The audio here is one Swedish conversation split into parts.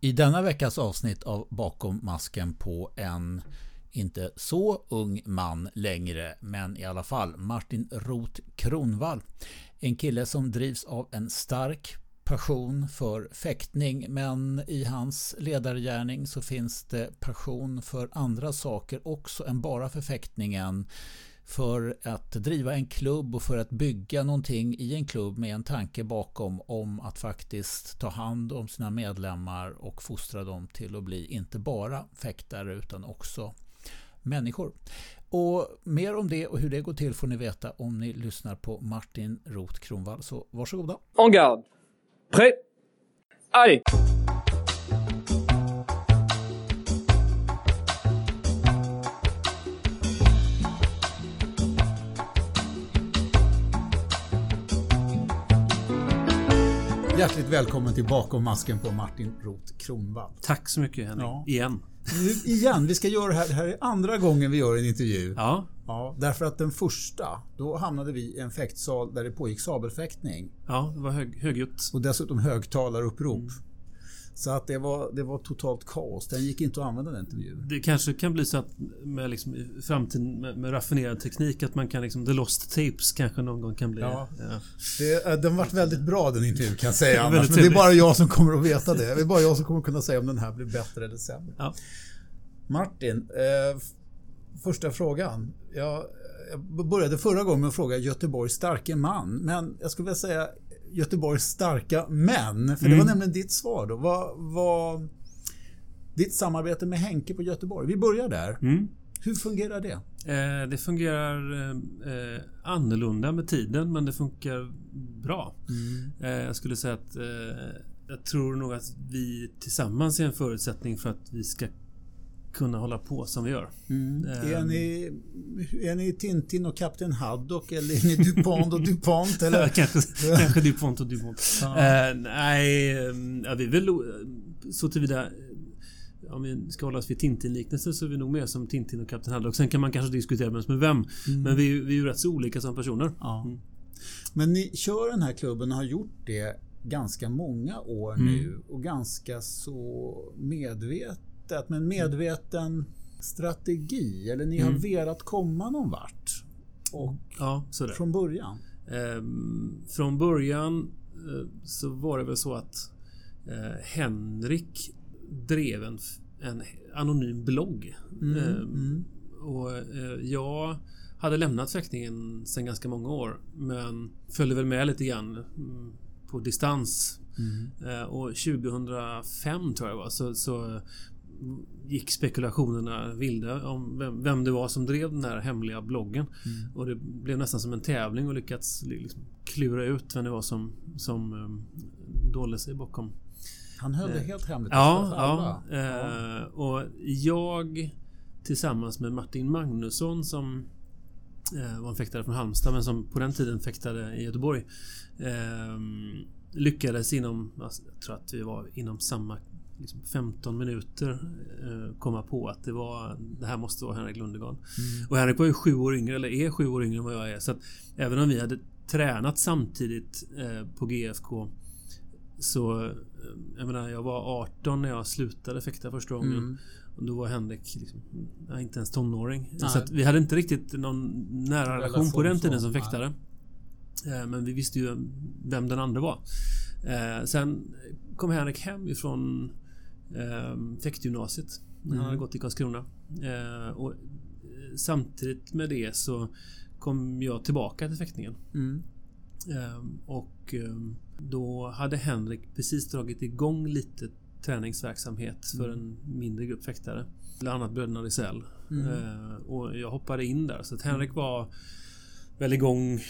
I denna veckas avsnitt av Bakom masken på en inte så ung man längre, men i alla fall Martin Roth Kronvall. En kille som drivs av en stark passion för fäktning men i hans ledargärning så finns det passion för andra saker också än bara för fäktningen för att driva en klubb och för att bygga någonting i en klubb med en tanke bakom om att faktiskt ta hand om sina medlemmar och fostra dem till att bli inte bara fäktare utan också människor. Och mer om det och hur det går till får ni veta om ni lyssnar på Martin Roth Kronvall. Så varsågoda. En garde. Prêt. Allez. Hjärtligt välkommen till Bakom masken på Martin Roth Kronvall. Tack så mycket Henrik. Ja. Igen. Nu igen, vi ska göra det här. Det här är andra gången vi gör en intervju. Ja. Ja, därför att den första, då hamnade vi i en fäktsal där det pågick sabelfäktning. Ja, det var hög, högljutt. Och dessutom högtalarupprop. Mm. Så att det var, det var totalt kaos. Den gick inte att använda den intervjun. Det kanske kan bli så att med liksom, framtiden med, med raffinerad teknik att man kan liksom, the lost tapes kanske någon gång kan bli... Ja. ja. Det, äh, den vart väldigt bra den intervjun kan jag säga annars. Men det är bara jag som kommer att veta det. Det är bara jag som kommer kunna säga om den här blir bättre eller sämre. Ja. Martin, eh, första frågan. Jag, jag började förra gången med att fråga Göteborgs starke man. Men jag skulle vilja säga Göteborgs starka män. För mm. det var nämligen ditt svar då. Vad var ditt samarbete med Henke på Göteborg? Vi börjar där. Mm. Hur fungerar det? Eh, det fungerar eh, annorlunda med tiden men det funkar bra. Mm. Eh, jag skulle säga att eh, jag tror nog att vi tillsammans är en förutsättning för att vi ska kunna hålla på som vi gör. Mm. är, ni, är ni Tintin och Kapten Haddock eller är ni DuPont och DuPont? Eller? kanske, kanske DuPont och DuPont. Ja. Uh, nej, ja, vi är väl så tillvida om vi ska hålla oss vid Tintin-liknelsen så är vi nog mer som Tintin och Kapten Haddock. Sen kan man kanske diskutera vem som är vem. Mm. Men vi, vi är ju rätt så olika som personer. Ja. Mm. Men ni kör den här klubben och har gjort det ganska många år mm. nu och ganska så medvetet medvetet, men medveten strategi? Eller ni har mm. velat komma någon vart? Och ja, från början? Ehm, från början eh, så var det väl så att eh, Henrik drev en, en anonym blogg. Mm, ehm, mm. Och eh, jag hade lämnat fäktningen sedan ganska många år men följde väl med lite grann mm, på distans. Mm. Och 2005 tror jag det var så, så gick spekulationerna vilda om vem, vem, det var som drev den här hemliga bloggen. Mm. Och det blev nästan som en tävling och lyckats liksom klura ut vem det var som, som um, dolde sig bakom. Han höll det helt hemligt. Ja, ja, ja. Eh, och jag tillsammans med Martin Magnusson som eh, var en fäktare från Halmstad men som på den tiden fäktade i Göteborg. Eh, lyckades inom, alltså, jag tror att vi var inom samma liksom 15 minuter eh, komma på att det var Det här måste vara Henrik Lundegård. Mm. Och Henrik var ju sju år yngre, eller är sju år yngre än vad jag är. Så att även om vi hade tränat samtidigt eh, på GFK så eh, Jag menar jag var 18 när jag slutade fäkta första gången. Mm. Och då var Henrik liksom, inte ens tonåring. Nej. Så vi hade inte riktigt någon nära relation på den tiden som fäktare. Nej. Men vi visste ju vem den andra var. Sen kom Henrik hem ifrån eh, fäktgymnasiet. När mm. han hade gått i Karlskrona. Eh, och samtidigt med det så kom jag tillbaka till fäktningen. Mm. Eh, och ehm, då hade Henrik precis dragit igång lite träningsverksamhet för mm. en mindre grupp fäktare. Bland annat Bröderna Risell. Mm. Eh, och jag hoppade in där. Så att Henrik var väl igång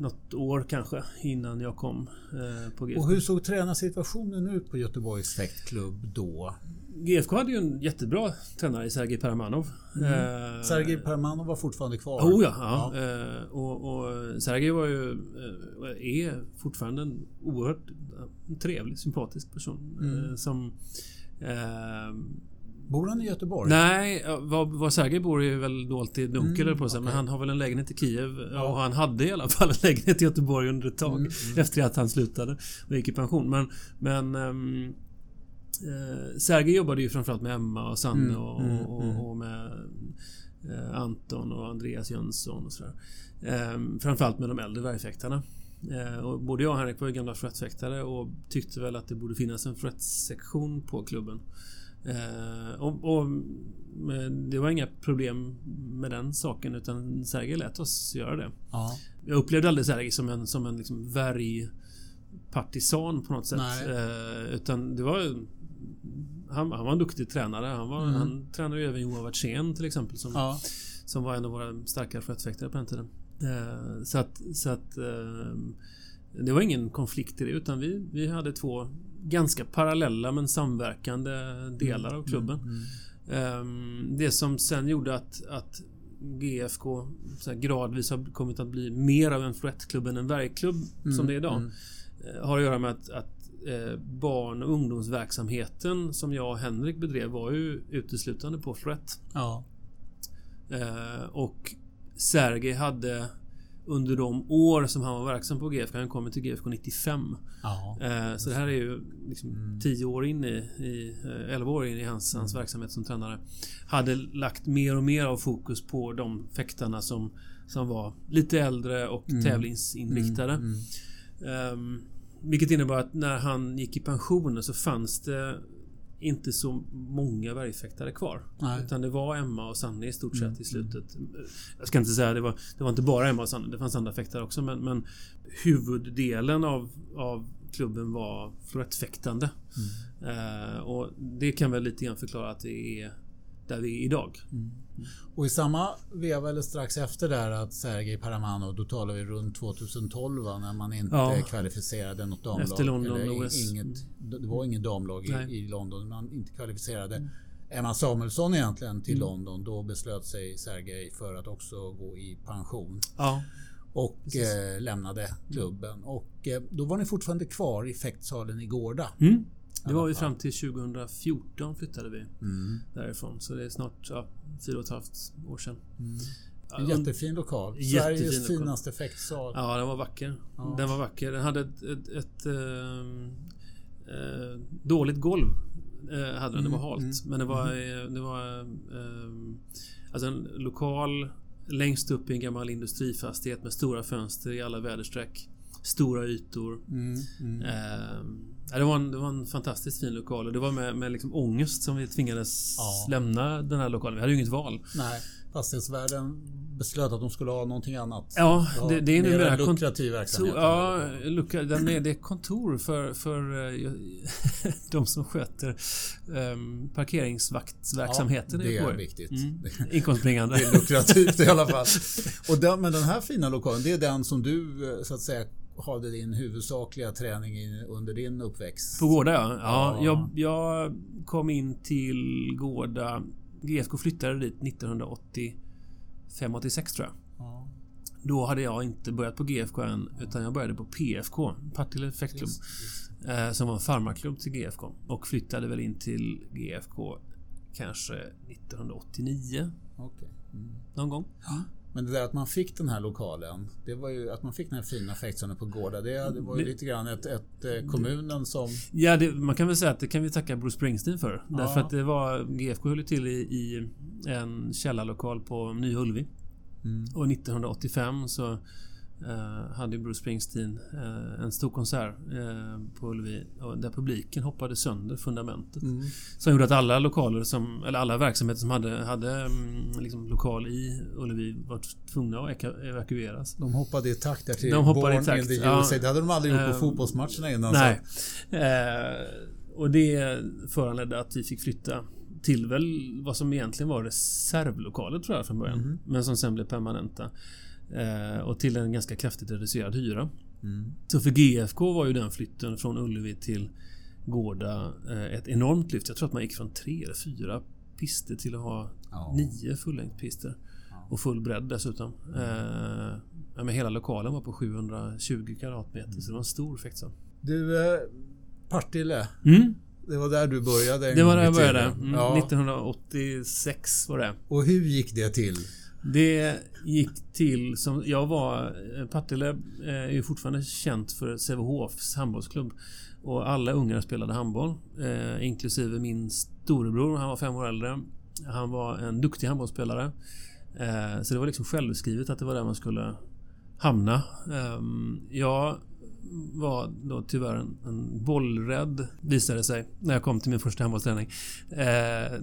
något år kanske innan jag kom eh, på GFK. Och hur såg tränarsituationen ut på Göteborgs fäktklubb då? GFK hade ju en jättebra tränare i Sergej Paramanov. Mm. Eh, Sergej Paramanov var fortfarande kvar? Oh ja, ja. ja. Eh, och, och Sergej var ju eh, är fortfarande en oerhört trevlig, sympatisk person. Mm. Eh, som Bor han i Göteborg? Nej, var, var Sergej bor är väl dolt i dunkel mm, på sig. Okay. Men han har väl en lägenhet i Kiev. Ja. Och han hade i alla fall en lägenhet i Göteborg under ett tag. Mm, mm. Efter att han slutade och gick i pension. Men... men um, Eh, Sergej jobbade ju framförallt med Emma och Sanne mm, och, mm, och, mm. och, med eh, Anton och Andreas Jönsson och sådär. Eh, framförallt med de äldre dvärgfäktarna. Eh, och både jag och Henrik var ju gamla frettfäktare och tyckte väl att det borde finnas en frettsektion på klubben. Eh, och, och, det var inga problem med den saken utan Sergej lät oss göra det. Ja. Jag upplevde aldrig Sergej som en, som en liksom värjpartisan på något sätt. Eh, utan det var han, han, var en duktig tränare. Han, var, mm. han tränade ju även Johan Wertzén till exempel. Som, ja. som var en av våra starkare frettfäktare på den tiden. Eh, så att, så att eh, det var ingen konflikt i det utan vi, vi hade två ganska parallella men samverkande delar av klubben. Mm, mm, mm. Det som sen gjorde att, att GFK gradvis har kommit att bli mer av en fluettklubb än en verkklubb mm, som det är idag. Mm. Eh, har att göra med att, att barn och ungdomsverksamheten som jag och Henrik bedrev var ju uteslutande på fluett. Ja. Och Sergej hade under de år som han var verksam på GFK. Han kom till GFK 95. Eh, så det här är ju liksom 10 mm. år in i, i 11 eh, år in i hans, hans mm. verksamhet som tränare. Hade lagt mer och mer av fokus på de fäktarna som, som var lite äldre och mm. tävlingsinriktade. Mm. Um, vilket innebar att när han gick i pension så fanns det inte så många bergfäktare kvar. Nej. Utan det var Emma och Sanne i stort sett mm. i slutet. Jag ska inte säga det var, det var inte bara Emma och Sanne. Det fanns andra fäktare också. Men, men huvuddelen av, av klubben var florettfäktande. Mm. Uh, och det kan väl lite grann förklara att det är där vi är idag. Mm. Och i samma veva eller strax efter där att Sergej Paramano, då talar vi runt 2012 va, när man inte ja. kvalificerade något damlag. Efter London eller OS. Inget, det var ingen damlag i, i, London. Man inte kvalificerade. Mm. Emma Samuelsson egentligen till mm. London. Då beslöt sig Sergej för att också gå i pension. Ja. Och eh, lämnade klubben. Och eh, då var ni fortfarande kvar i fäktsalen i Gårda. Mm. Det var ju fram till 2014 flyttade vi mm. därifrån. Så det är snart ja, fyra och ett halvt år sedan. Mm. En jättefin lokal. Jättefin Sveriges lokal. finaste effektsal. Ja, den var vacker. Ja. Den var vacker. Den hade ett, ett, ett äh, äh, dåligt golv. Äh, hade den. Det var mm, halt. Mm, Men det var, mm. det var alltså en lokal längst upp i en gammal industrifastighet med stora fönster i alla väderstreck. Stora ytor. Mm, mm. Ja, det, var en, det var en fantastiskt fin lokal och det var med, med liksom ångest som vi tvingades ja. lämna den här lokalen. Vi hade ju inget val. Nej, fastighetsvärden beslöt att de skulle ha någonting annat. Ja, det, det är numera lukrativ verksamhet. Ja, luka, den är, det är kontor för, för uh, de som sköter um, parkeringsvaktsverksamheten. Ja, det är viktigt. Mm. Inkomstbringande. det är lukrativt i alla fall. Och den, men den här fina lokalen, det är den som du eh, så att säga hade din huvudsakliga träning under din uppväxt? På Gårda ja. ja, ja. Jag, jag, kom in till Gårda. GFK flyttade dit 1985-86 tror jag. Ja. Då hade jag inte börjat på GFK än utan jag började på PFK, Partille Effektklubb. Eh, som var en farmarklubb till GFK. Och flyttade väl in till GFK kanske 1989. Okay. Mm. Någon gång. Ja. Men det där att man fick den här lokalen, det var ju att man fick den här fina fäktzonen på Gårda. Det, det var ju lite grann ett, ett eh, kommunen som... Ja, det, man kan väl säga att det kan vi tacka Bruce Springsteen för. Ja. Därför att det var... GFK höll till i, i en källarlokal på Nya Ullevi. Mm. Och 1985 så Uh, hade Bruce Springsteen uh, en stor konsert uh, på Ullevi där publiken hoppade sönder fundamentet. Mm. Som gjorde att alla lokaler som, eller alla verksamheter som hade, hade um, liksom lokal i Ullevi var tvungna att evakueras. De hoppade i takt där till de hoppade Born i takt. in the USA. Ja, det hade de aldrig gjort på fotbollsmatcherna innan. Nej. och det föranledde att vi fick flytta till väl vad som egentligen var reservlokaler tror jag från början. Mm. Men som sen blev permanenta. Eh, och till en ganska kraftigt reducerad hyra. Mm. Så för GFK var ju den flytten från Ullevi till Gårda eh, ett enormt lyft. Jag tror att man gick från tre eller fyra pister till att ha ja. nio fullängdpister. Ja. Och full bredd dessutom. Eh, men hela lokalen var på 720 kvadratmeter mm. så det var en stor effektsal. Du, eh, Partille. Mm. Det var där du började? Det var där jag började. Mm, ja. 1986 var det. Och hur gick det till? Det gick till som jag var... Eh, Partille eh, är ju fortfarande känt för Sävehofs handbollsklubb. Och alla ungar spelade handboll. Eh, inklusive min storebror, han var fem år äldre. Han var en duktig handbollsspelare. Eh, så det var liksom självskrivet att det var där man skulle hamna. Eh, jag var då tyvärr en, en bollrädd, visade det sig, när jag kom till min första handbollsträning. Eh,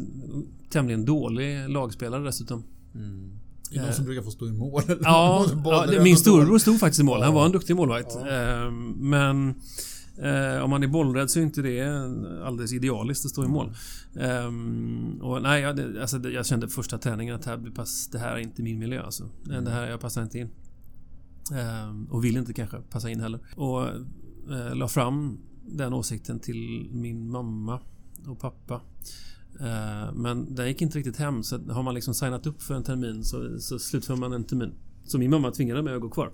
tämligen dålig lagspelare dessutom. Mm. Är det någon som brukar få stå i mål? Ja, ja min storebror stod faktiskt i mål. Han var en duktig målvakt. Ja. Ehm, men Eh, om man är bollrädd så är inte det alldeles idealiskt att stå i mål. Um, och nej, jag, alltså, jag kände första träningen att här, det här är inte min miljö. Alltså. Mm. Det här, jag passar inte in. Um, och vill inte kanske passa in heller. Och uh, la fram den åsikten till min mamma och pappa. Eh, men den gick inte riktigt hem. Så har man liksom signat upp för en termin så, så slutför man en termin. Så min mamma tvingade mig att gå kvar.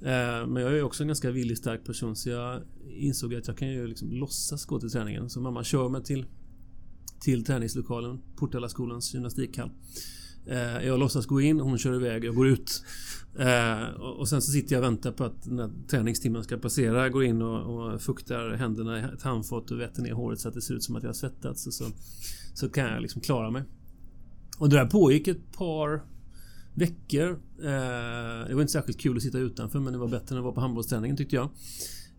Eh, men jag är också en ganska villig stark person så jag insåg att jag kan ju liksom låtsas gå till träningen. Så mamma kör mig till, till träningslokalen, Portalaskolans gymnastikhall. Eh, jag låtsas gå in, hon kör iväg, jag går ut. Och sen så sitter jag och väntar på att när träningstimmen ska passera. Jag går in och, och fuktar händerna i ett handfat och vätter ner håret så att det ser ut som att jag har svettats. Och så, så kan jag liksom klara mig. Och det där pågick ett par veckor. Eh, det var inte särskilt kul att sitta utanför men det var bättre än att vara på handbollsträningen tyckte jag.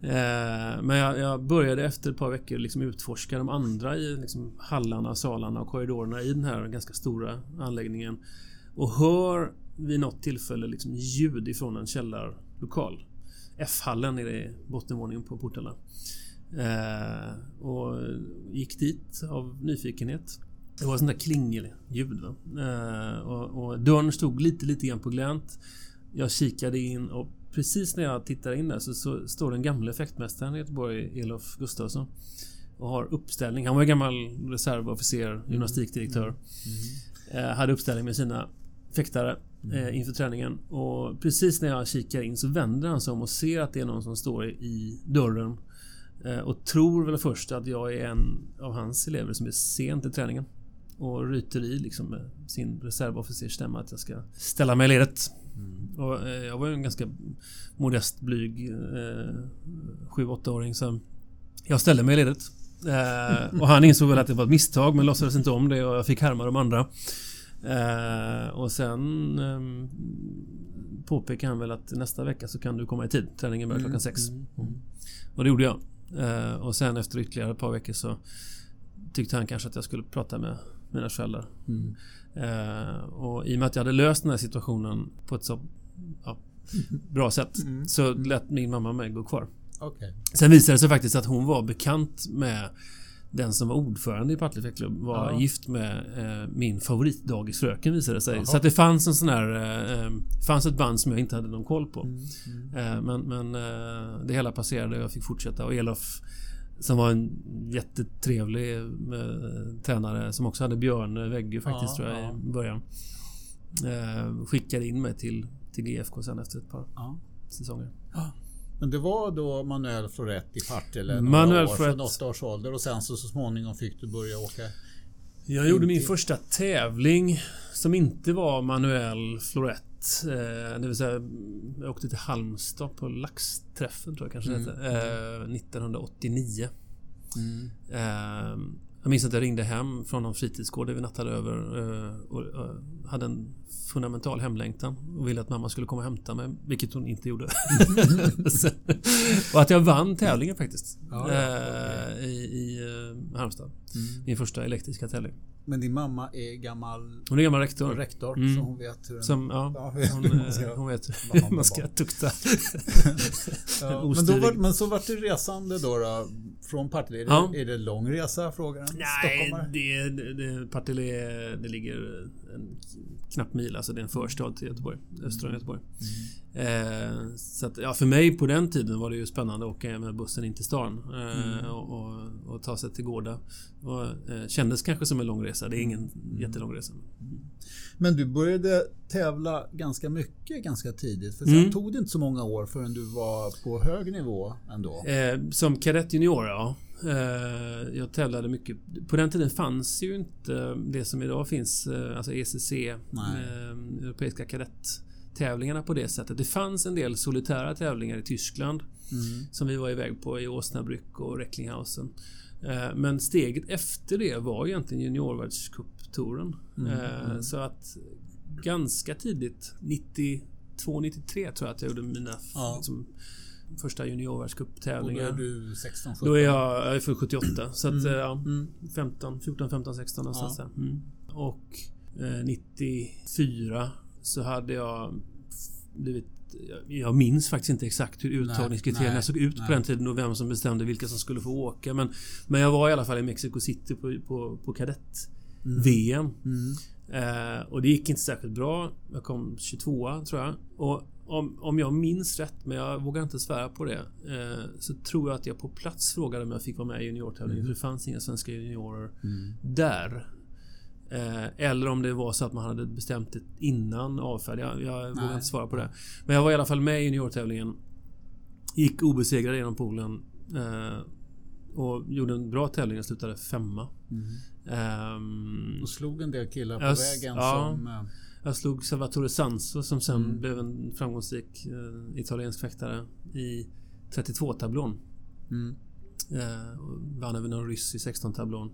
Eh, men jag, jag, började efter ett par veckor liksom utforska de andra i liksom hallarna, salarna och korridorerna i den här ganska stora anläggningen. Och hör vid något tillfälle liksom ljud ifrån en källarlokal. F-hallen nere i bottenvåningen på portarna. Eh, och gick dit av nyfikenhet. Det var sånt där klingelljud. Eh, och, och dörren stod lite, lite grann på glänt. Jag kikade in och precis när jag tittar in där så, så står den gamla effektmästaren i Göteborg, Elof Gustafsson. Och har uppställning. Han var ju gammal reservofficer, mm. gymnastikdirektör. Mm. Eh, hade uppställning med sina fäktare mm. eh, inför träningen. Och precis när jag kikar in så vänder han sig om och ser att det är någon som står i dörren. Eh, och tror väl först att jag är en av hans elever som är sen till träningen och ryter i liksom med sin reservofficersstämma att jag ska ställa mig i ledet. Mm. Och, eh, jag var ju en ganska modest, blyg eh, 7-8-åring så jag ställde mig i ledet. Eh, och han insåg väl att det var ett misstag men låtsades inte om det och jag fick härma de andra. Eh, och sen eh, påpekade han väl att nästa vecka så kan du komma i tid. Träningen börjar klockan sex. Mm. Mm. Och det gjorde jag. Eh, och sen efter ytterligare ett par veckor så tyckte han kanske att jag skulle prata med mina föräldrar. Mm. Eh, och i och med att jag hade löst den här situationen på ett så ja, bra sätt mm. så lät min mamma mig gå kvar. Okay. Sen visade det sig faktiskt att hon var bekant med den som var ordförande i Partille fäktklubb var ja. gift med eh, min favoritdagisfröken visade det sig. Jaha. Så att det fanns en sån här... Eh, eh, fanns ett band som jag inte hade någon koll på. Mm, mm. Eh, men men eh, det hela passerade och jag fick fortsätta och Elof som var en jättetrevlig eh, tränare som också hade Björn Väggö faktiskt ja, tror jag ja. i början. Eh, skickade in mig till, till GFK sen efter ett par säsonger. Men det var då Manuel Florett i Partille Manuel år, från åtta års ålder och sen så, så småningom fick du börja åka jag gjorde min första tävling som inte var manuell florett. Eh, det vill säga, jag åkte till Halmstad på laxträffen tror jag kanske mm. det hette. Eh, 1989. Mm. Eh, jag minns att jag ringde hem från någon fritidsgård där vi nattade över eh, och eh, hade en fundamental hemlängtan och ville att mamma skulle komma och hämta mig, vilket hon inte gjorde. och att jag vann tävlingen faktiskt. Ja, ja, okay. I, i Halmstad. Mm. Min första elektriska tävling. Men din mamma är gammal... Hon är gammal rektor. Rektor, mm. så hon vet hur... Som, ja, ja hon, hon, ska, hon vet hur man ska tukta. ja, men, då var, men så vart det resande då, då från Partille? Är, ja. det, är det lång resa? Frågar Nej, det, det, Partille det ligger en knapp mil. Alltså det är en förstad till Göteborg. Östra om Göteborg. Mm. Eh, så att, ja, för mig på den tiden var det ju spännande att åka med bussen in till stan. Eh, mm. och, och, och, ta sig till Gårda. Och, eh, kändes kanske som en lång resa. Det är ingen mm. jättelång resa. Mm. Men du började tävla ganska mycket ganska tidigt. För sen mm. tog det inte så många år förrän du var på hög nivå ändå. Eh, som kadett junior, ja. Eh, jag tävlade mycket. På den tiden fanns ju inte det som idag finns, eh, alltså ECC, eh, Europeiska kadett tävlingarna på det sättet. Det fanns en del solitära tävlingar i Tyskland Mm. som vi var iväg på i Osnabrück och Recklinghausen. Eh, Men steget efter det var egentligen juniorvärldscuptouren. Mm, Eh, mm. Så att ganska tidigt, 92-93 tror jag att jag gjorde mina Ja. liksom, första Och då juniorvärldscuptävlingar. är du 16, 17? Då är jag, jag är född 78 så att Mm. eh, ja, Mm. 15, 14, 15, 16 någonstans Ja. där. Mm. Och eh, 94 så hade jag blivit jag- minns faktiskt inte exakt hur uttagningskriterierna nej, såg ut nej. på den tiden och vem som bestämde vilka som skulle få åka. Men, men jag var i alla fall i Mexico City på, på, på kadett-VM. Mm. Eh, och det gick inte särskilt bra. Jag kom 22 tror jag. Och om, om jag minns rätt, men jag vågar inte svära på det, eh, så tror jag att jag på plats frågade om jag fick vara med i juniortävlingen. Mm. För det fanns inga svenska juniorer Mm. där. Eh, eller om det var så att man hade bestämt det innan avfärd. Jag, jag vågar inte svara på det. Men jag var i alla fall med i juniortävlingen. Gick obesegrad genom poolen. Eh, och gjorde en bra tävling. Jag slutade femma. Mm. Ehm, Och slog en del killar på Jag vägen ja. som... eh, jag slog Salvatore Sanso som sen Mm. blev en framgångsrik eh, italiensk fäktare i 32-tablån. Mm. Och vann över någon ryss i 16-tablån.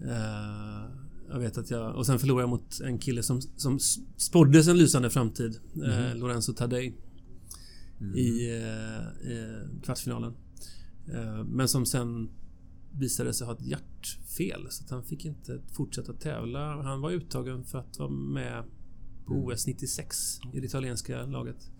Eh, jag vet att jag... Och sen förlorade jag mot en kille som, som spåddes en lysande framtid. Eh, Mhm. Lorenzo Tadej. Mm. I eh, eh, kvartsfinalen. Eh, men som sen visade sig ha ett hjärtfel. Så att han fick inte fortsätta tävla. Han var uttagen för att vara med på Mm. OS 96 i det italienska laget.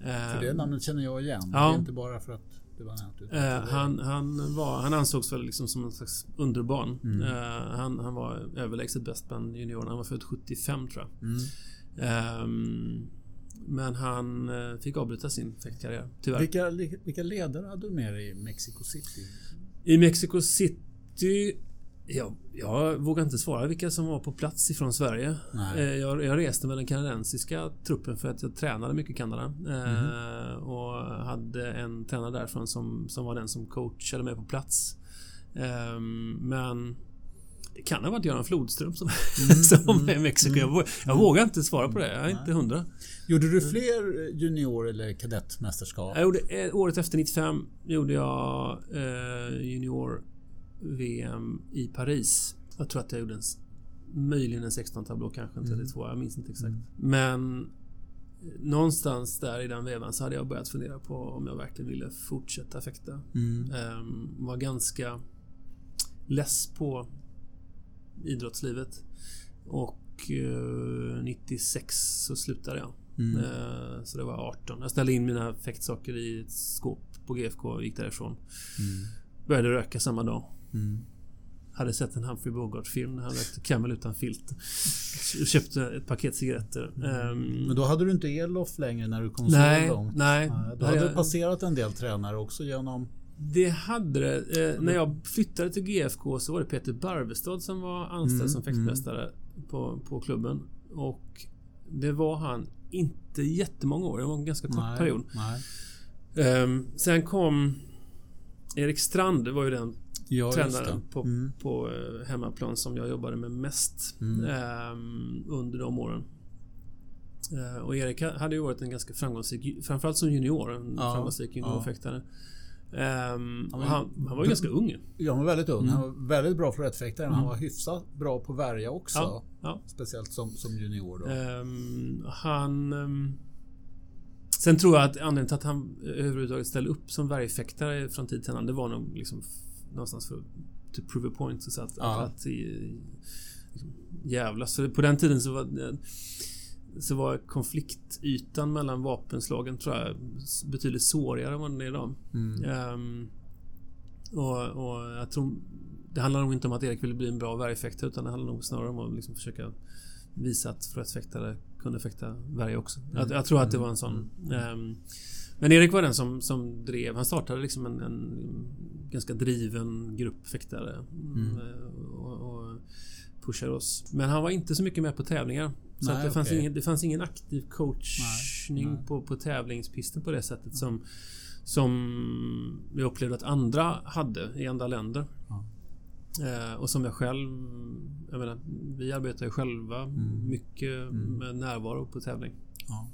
Eh, För det namnet känner jag igen. Ja. Det är inte bara för att det var för det- han, han, var, han ansågs väl liksom som en slags underbarn. Mm. Eh, han, han var överlägset bäst bland juniorerna. Han var född 75 tror jag. Mm. Ehm, men han eh, fick avbryta sin fäktkarriär, tyvärr. Vilka, vilka ledare hade du med dig i Mexico City? I Mexico City... Ja, jag vågar inte svara vilka som var på plats ifrån Sverige. Eh, Jag, jag reste med den kanadensiska truppen för att jag tränade mycket i Kanada. Eh, och hade en tränare därifrån som, som var den som coachade mig på plats. Eh, men det kan ha varit Göran Flodström som, som var med i Mexiko. Jag, vå- jag vågar inte svara på det. Jag är inte hundra. Gjorde du fler junior eller kadettmästerskap? Jag gjorde, eh, året efter 95 gjorde jag eh, junior VM i Paris. Jag tror att jag gjorde en, möjligen en 16-tablå, kanske en 32. Jag minns inte exakt. Men eh, någonstans där i den vevan så hade jag börjat fundera på om jag verkligen ville fortsätta fäkta. Mm. Ehm, var ganska less på idrottslivet. Och eh, 96 så slutade jag. Mm. Eh, Så det var 18. Jag ställde in mina fäktsaker i ett skåp på GFK och gick därifrån. Mm. Började röka samma dag. Mm. Hade sett en Humphrey Bogart-film när han rökte Camel utan filt. Köpte ett paket cigaretter. Ehm, Men då hade du inte elof längre när du kom nej, så långt? nej. Nej, Då hade det passerat en del tränare också genom... Det hade det. Eh, när jag flyttade till GFK så var det Peter Barvestad som var anställd Mm, som fäktmästare på, på klubben. Och det var han inte jättemånga år. Det var en ganska kort nej, period. Nej. Ehm, sen kom Erik Strand, det var ju den Ja, tränaren på, Mm. på eh, hemmaplan som jag jobbade med mest Mm. ehm, under de åren. Eh, och Erik ha- hade ju varit en ganska framgångsrik, framförallt som junior, en Ja, framgångsrik juniorfäktare. Ehm, Ja, och han, han var ju ganska ung. Jag var väldigt ung. Mm. Han var väldigt bra för rättfäktare. men Han var hyfsat bra på värja också. Ja, ja. Speciellt som, som junior då. Ehm, han... ehm, sen tror jag att anledningen till att han överhuvudtaget ställde upp som värjfäktare från tid till annan, det var nog liksom någonstans för att to prove a point. Så att, Ja. att, att liksom, jävlas. Så på den tiden så var så var konfliktytan mellan vapenslagen tror jag betydligt sårigare än vad den är idag. Mm. Ehm, och, och jag tror Det handlar nog inte om att Erik ville bli en bra värjfäktare utan det handlar nog snarare om att liksom försöka visa att fäktare kunde fäkta värj också. Jag, jag tror att det var en sån. ehm, men Erik var den som, som drev. Han startade liksom en, en ganska driven grupp fäktare. Mm. eh, Och, och pushade oss. Men han var inte så mycket med på tävlingar. Så Nej, det, fanns okej. ingen, det fanns ingen aktiv coachning Nej. På, på tävlingspisten på det sättet som som jag upplevde att andra hade i andra länder. Ja. Eh, och som jag själv... Jag menar, vi arbetar ju själva Mm. mycket Mm. med närvaro på tävling. Ja.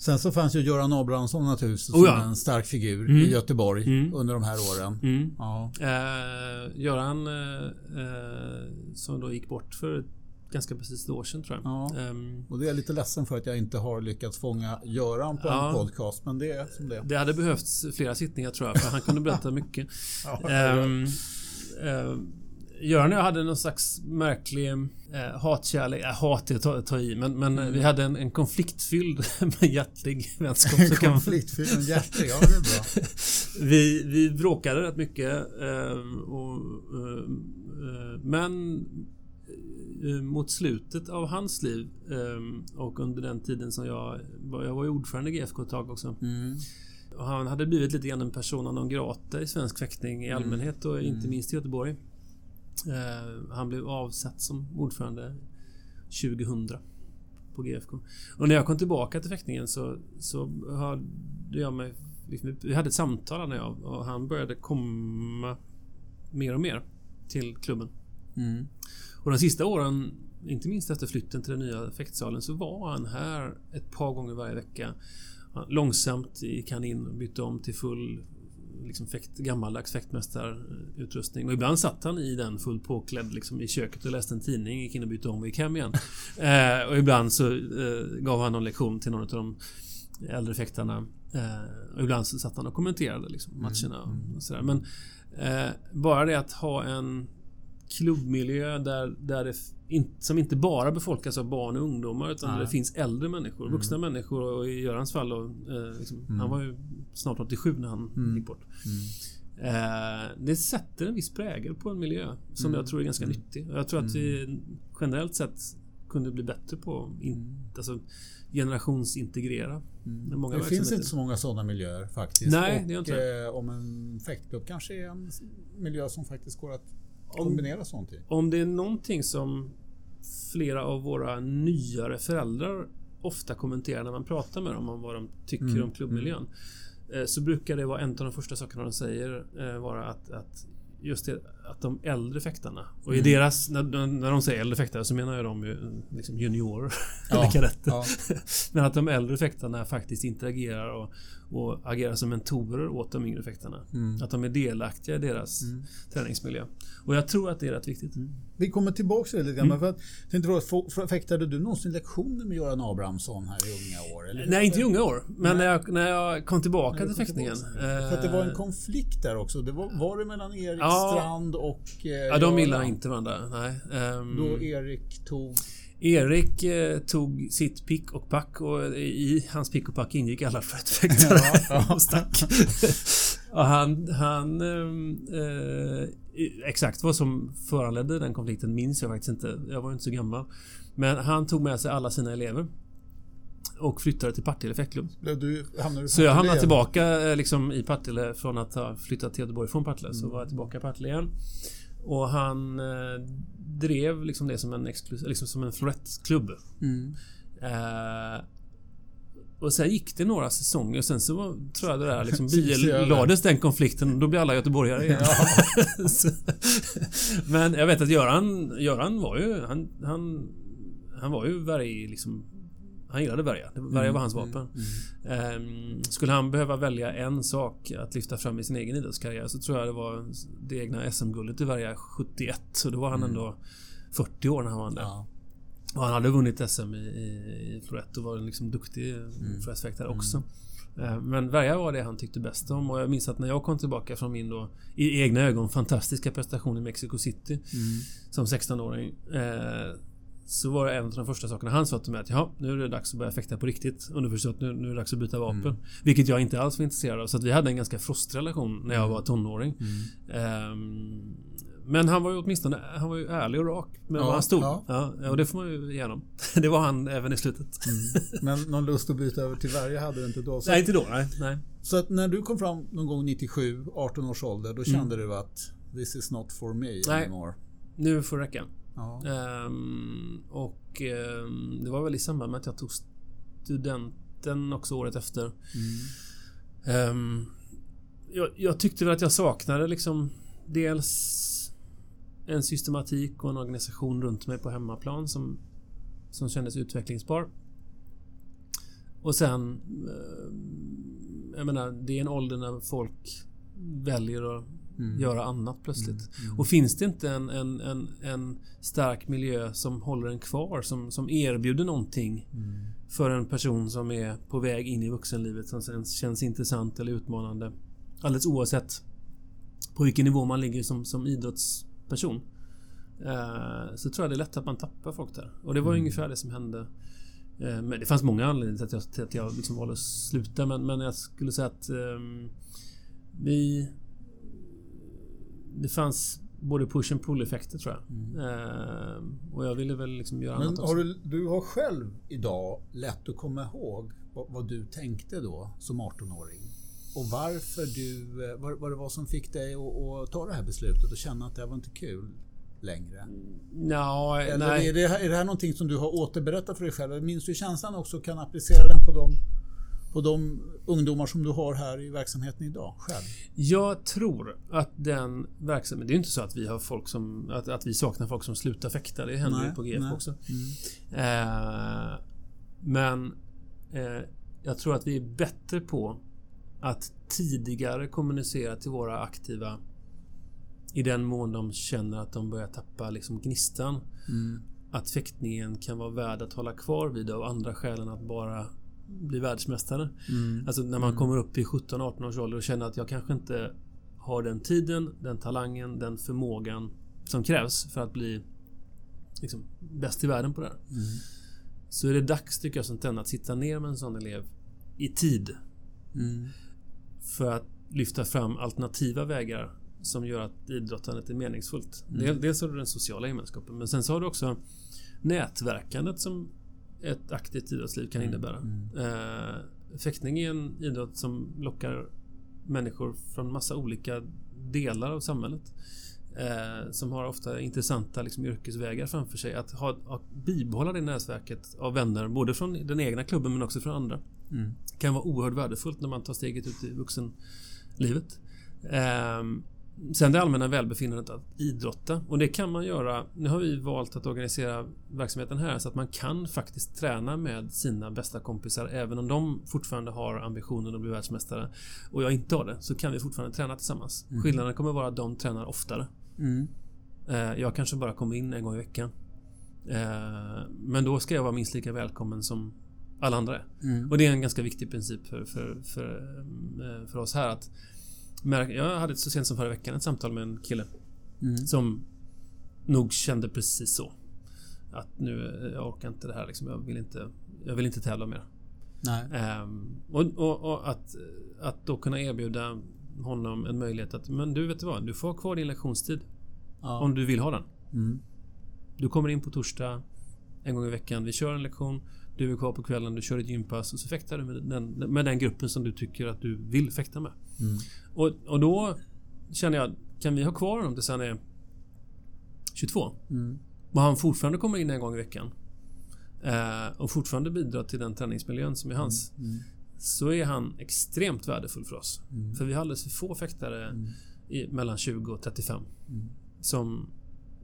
Sen så fanns ju Göran Abrahamsson naturligtvis Oh ja. som en stark figur Mm. i Göteborg Mm. under de här åren. Mm. Ja. Eh, Göran eh, eh, som då gick bort för ganska precis ett år sedan tror jag. Ja. Ehm, Och det är jag lite ledsen för att jag inte har lyckats fånga Göran på Ja. en podcast. Men det är som det det hade behövts flera sittningar tror jag för han kunde berätta mycket. Ja, Göran och jag hade någon slags märklig eh, hatkärlek. Äh, hat är att ta, ta i men, men Mm. vi hade en, en konfliktfylld men hjärtlig vänskap. En konfliktfylld och hjärtig. Ja, det är bra. vi, vi bråkade rätt mycket. ehm, och, eh, men eh, mot slutet av hans liv ehm, och under den tiden som jag var, jag var ju ordförande i GFK ett tag också. Mm. Och han hade blivit lite grann en persona non grata i svensk fäktning i allmänhet och inte Mm. minst i Göteborg. Eh, han blev avsatt som ordförande 2000 på GFK. Och när jag kom tillbaka till fäktningen så, så hörde jag mig... Liksom, vi hade ett samtal när jag och han började komma mer och mer till klubben. Mm. Och de sista åren, inte minst efter flytten till den nya fäktsalen, så var han här ett par gånger varje vecka. Långsamt gick han in och bytte om till full liksom fäkt, gammaldags fäktmästarutrustning. Och ibland satt han i den fullt påklädd liksom, i köket och läste en tidning, gick in och bytte om och gick hem igen. eh, och ibland så eh, gav han någon lektion till någon av de äldre fäktarna. Eh, och ibland så satt han och kommenterade liksom, matcherna och sådär. Men eh, bara det att ha en klubbmiljö där, där det som inte bara befolkas av barn och ungdomar utan Nej. det finns äldre människor, vuxna människor och i Görans fall och, eh, liksom, Han var ju snart 87 när han gick bort. Eh, det sätter en viss prägel på en miljö som jag tror är ganska nyttig. Och Jag tror att vi generellt sett kunde bli bättre på in, alltså, generationsintegrera. Många Det finns inte så många sådana miljöer faktiskt. Nej, och, det gör inte eh, om en fäktklubb kanske är en miljö som faktiskt går att kombinera sånt i. Om det är någonting som flera av våra nyare föräldrar ofta kommenterar när man pratar med dem om vad de tycker Mm, om klubbmiljön. eh, Så brukar det vara en av de första sakerna de säger eh, vara att, att just det att de äldre fäktarna och Mm. i deras, när, när de säger äldre fäktare så menar jag de ju liksom juniorer Ja, eller kadetter. ja. Men att de äldre fäktarna faktiskt interagerar och, och agerar som mentorer åt de yngre fäktarna. Mm. Att de är delaktiga i deras träningsmiljö. Och jag tror att det är rätt viktigt. Vi kommer tillbaka till det lite grann. Mm. För att, tänkte fråga, fäktade du någonsin lektioner med Göran Abrahamsson här i unga år? Eller? Nej, inte i unga år. Men när jag, när jag kom tillbaka till fäktningen. tillbaka. För att det var en eh, konflikt där också. Det var, var det mellan Erik Ja. Strand och eh, Ja, de gillar inte varandra. Nej. Ehm, Då Erik tog... Erik eh, tog sitt pick och pack och i hans pick och pack ingick alla fäktare Ja, ja. och stack. och han... han ehm, eh, exakt vad som föranledde den konflikten minns jag faktiskt inte. Jag var ju inte så gammal. Men han tog med sig alla sina elever. Och flyttade till Partille du, hamnade du Så jag hamnade tillbaka eh, liksom i Partille från att ha flyttat till Göteborg från Partille. Så var jag tillbaka i Partille igen. Och han eh, drev liksom det som en, exklus- liksom som en florettklubb. Mm. Eh, och sen gick det några säsonger och sen så var, tror jag det där liksom Så gick det över. lades den konflikten och då blev alla göteborgare igen. Men jag vet att Göran, Göran var ju... Han, han, han var ju Värj liksom... Han gillade Värja. Värja var hans vapen. Ehm, skulle han behöva välja en sak att lyfta fram i sin egen idrottskarriär så tror jag det var det egna SM-guldet i Värja 71. Så då var han ändå 40 år när han vann det. Ja. Och han hade vunnit SM i, i, i florett och var en liksom duktig mm. florettfäktare också. Eh, Men Värja var det han tyckte bäst om och jag minns att när jag kom tillbaka från min då i egna ögon fantastiska prestation i Mexico City Mm. som 16-åring eh, så var det en av de första sakerna han sa till mig att ja, nu är det dags att börja fäkta på riktigt. Underförstått, nu, nu är det dags att byta vapen. Vilket jag inte alls var intresserad av. Så att vi hade en ganska frostig relation när jag var tonåring. Ehm, men han var ju åtminstone han var ju ärlig och rak med Ja, var han stod. ja. Ja. och det får man ju ge honom. Det var han även i slutet. Men någon lust att byta över till Värja hade du inte då? Så, Nej, inte då. Nej. nej. så att när du kom fram någon gång 97, 18 års ålder, då kände du att this is not for me Mm. Nej. anymore? Nu får det räcka. Ja. Ehm, och ehm, det var väl i samband med att jag tog studenten också året efter. Mm. Ehm, jag, jag tyckte väl att jag saknade liksom dels en systematik och en organisation runt mig på hemmaplan som, som kändes utvecklingsbar. och sen... Jag menar, det är en ålder när folk väljer att mm. göra annat plötsligt. Mm. Mm. Och finns det inte en, en, en, en, stark miljö som håller en kvar, som, som erbjuder någonting mm. för en person som är på väg in i vuxenlivet som känns intressant eller utmanande. Alldeles oavsett på vilken nivå man ligger som, som idrottsperson. Eh, så tror jag det är lätt att man tappar folk där. Och det var mm. ungefär det som hände. Eh, men det fanns många anledningar till att jag, till att jag liksom valde att sluta. Men, men jag skulle säga att eh, vi... Det fanns både push and pull effekter tror jag. Mm. Eh, och jag ville väl liksom göra Men annat också. Har du, du har själv idag lätt att komma ihåg vad, vad du tänkte då som 18-åring? Och varför du, eh, vad, vad det var som fick dig att, att, ta det här beslutet och känna att det här var inte kul längre? No, Eller nej. Är, det, är det här någonting som du har återberättat för dig själv? Minns du känslan också och kan applicera den på de, på de ungdomar som du har här i verksamheten idag själv? Jag tror att den verksamheten... Det är inte så att vi har folk som... Att, att vi saknar folk som slutar fäkta. Det händer nej, ju på GF nej. också. Mm. Eh, men eh, jag tror att vi är bättre på att tidigare kommunicera till våra aktiva i den mån de känner att de börjar tappa liksom gnistan. Mm. Att fäktningen kan vara värd att hålla kvar vid av andra skäl än att bara bli världsmästare. Mm. Alltså när man mm. kommer upp i 17-18 års ålder och känner att jag kanske inte har den tiden, den talangen, den förmågan som krävs för att bli liksom, bäst i världen på det här. Mm. Så är det dags tycker jag som att sitta ner med en sån elev i tid. Mm för att lyfta fram alternativa vägar som gör att idrottandet är meningsfullt. Mm. Dels har du den sociala gemenskapen men sen så har du också nätverkandet som ett aktivt idrottsliv kan mm. innebära. Mm. Eh, fäktning är en idrott som lockar människor från massa olika delar av samhället. Eh, som har ofta intressanta liksom, yrkesvägar framför sig. Att, ha, att bibehålla det nätverket av vänner både från den egna klubben men också från andra. Mm. Kan vara oerhört värdefullt när man tar steget ut i vuxenlivet. Um, sen det allmänna välbefinnandet att idrotta. Och det kan man göra. Nu har vi valt att organisera verksamheten här så att man kan faktiskt träna med sina bästa kompisar även om de fortfarande har ambitionen att bli världsmästare och jag inte har det så kan vi fortfarande träna tillsammans. Mm. Skillnaden kommer vara att de tränar oftare. Mm. Uh, jag kanske bara kommer in en gång i veckan. Uh, men då ska jag vara minst lika välkommen som alla andra är. Mm. Och det är en ganska viktig princip för, för, för, eh, för oss här att Jag hade så sent som förra veckan ett samtal med en kille mm. som nog kände precis så. Att nu, jag orkar inte det här liksom. Jag vill inte, jag vill inte tävla mer. Um, och, och, och, att, att då kunna erbjuda honom en möjlighet att Men du vet vad? Du får ha kvar din lektionstid. Ja. Om du vill ha den. Mm. Du kommer in på torsdag en gång i veckan. Vi kör en lektion. Du är kvar på kvällen, du kör ett gympass och så fäktar du med den, med den gruppen som du tycker att du vill fäkta med. Mm. Och, och då känner jag, kan vi ha kvar honom tills han är 22? Mm. Och han fortfarande kommer in en gång i veckan. Eh, och fortfarande bidrar till den träningsmiljön som är hans. Mm. mm. Så är han extremt värdefull för oss. Mm. För vi har alldeles för få fäktare mm. i, mellan 20 och 35. Som,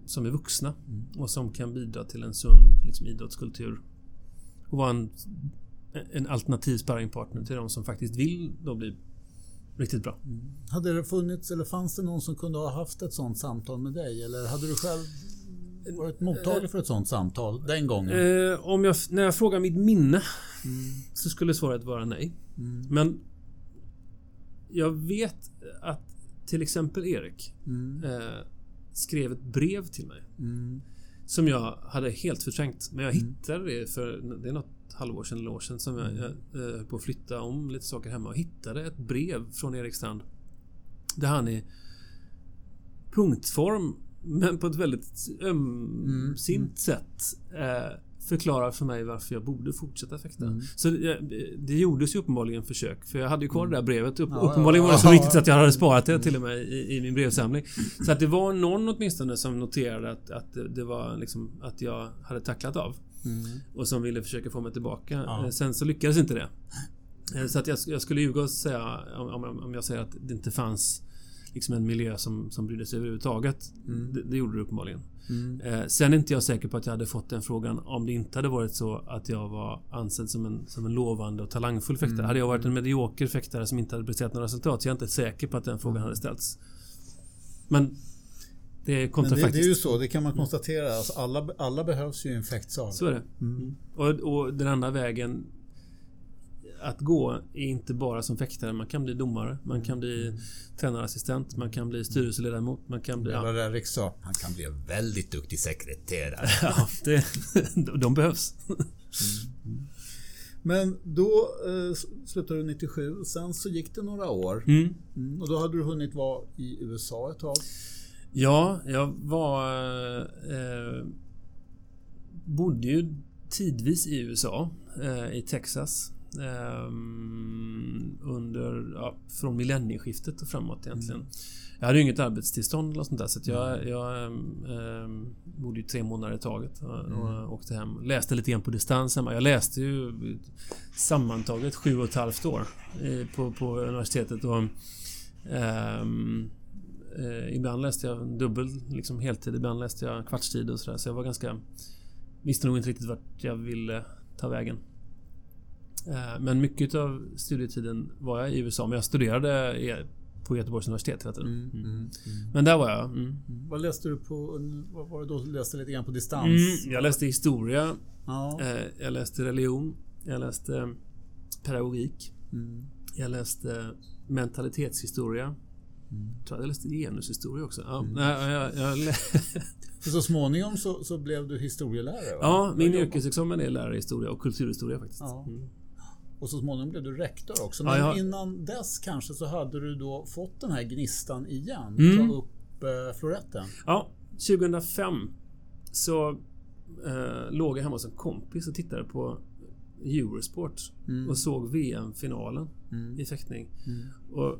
som är vuxna och som kan bidra till en sund liksom, idrottskultur och vara en, en alternativ sparringpartner till de som faktiskt vill då bli riktigt bra. Mm. Hade det funnits eller fanns det någon som kunde ha haft ett sånt samtal med dig? Eller hade du själv varit mottaglig för ett sånt samtal den gången? Eh, om jag, när jag frågar mitt minne mm. så skulle svaret vara nej. Mm. Men jag vet att till exempel Erik mm. eh, skrev ett brev till mig. Mm. Som jag hade helt förträngt. Men jag mm. hittade det för det är något halvår sedan eller år sedan som jag, mm. jag, jag höll på att flytta om lite saker hemma och hittade ett brev från Erik Strand. Där han i punktform men på ett väldigt ömsint mm. sätt eh, förklarar för mig varför jag borde fortsätta fäkta. Mm. Så det, det gjordes ju uppenbarligen försök. För jag hade ju kvar mm. det där brevet. Upp, ja, uppenbarligen var det så viktigt att jag hade sparat det till och med i, i min brevsamling. Så att det var någon åtminstone som noterade att, att det var liksom att jag hade tacklat av. Mm. Och som ville försöka få mig tillbaka. Ja. Eh, sen så lyckades inte det. Eh, så att jag, jag skulle ljuga och säga om, om jag säger att det inte fanns liksom en miljö som, som brydde sig överhuvudtaget. Mm. Det, det gjorde det uppenbarligen. Mm. Eh, sen är inte jag säker på att jag hade fått den frågan om det inte hade varit så att jag var ansedd som en, som en lovande och talangfull fäktare. Mm. Hade jag varit en medioker fäktare som inte hade presterat några resultat så jag är inte säker på att den frågan hade ställts. Men det är Men det, det är ju så, det kan man konstatera. Alltså alla, alla behövs ju i en fäktsal. Så är det. Mm. Och, och den andra vägen att gå är inte bara som fäktare. Man kan bli domare, man kan bli tränarassistent, man kan bli styrelseledamot, man kan bli... Ja. Sa, han kan bli en väldigt duktig sekreterare. ja det, de behövs. Men då eh, slutade du 97 och sen så gick det några år. Mm. Mm. Och då hade du hunnit vara i USA ett tag. Ja, jag var... Eh, bodde ju tidvis i USA, eh, i Texas. Eh, under, ja, från millennieskiftet och framåt egentligen. Jag hade ju inget arbetstillstånd eller sånt där så jag, jag eh, bodde ju tre månader i taget och, och åkte hem. Läste lite grann på distans hemma. Jag läste ju sammantaget sju och ett halvt år i, på, på universitetet och ehm, Eh, ibland läste jag dubbel liksom heltid, ibland läste jag kvartstid och sådär. Så jag var ganska... Visste nog inte riktigt vart jag ville ta vägen. Eh, men mycket av studietiden var jag i USA, men jag studerade på Göteborgs universitet hela tiden. Mm. Mm. Mm. Mm. Men där var jag. Mm. Vad läste du på, vad var det då du läste lite grann på distans? Mm, jag läste historia, Ja. eh, jag läste religion, jag läste pedagogik, Mm. jag läste mentalitetshistoria. Mm. Jag tror jag läste genushistoria också. Ja, Mm. jag, jag, jag, För så småningom så, så blev du historielärare? Va? Ja, min yrkesexamen är lärare i historia och kulturhistoria faktiskt. Ja. Mm. Och så småningom blev du rektor också. Ja, Men jag- innan dess kanske så hade du då fått den här gnistan igen. Mm. Ta upp eh, floretten. Ja, 2005 så eh, låg jag hemma hos en kompis och tittade på Eurosport Mm. och såg VM-finalen Mm. i fäktning. Mm. Och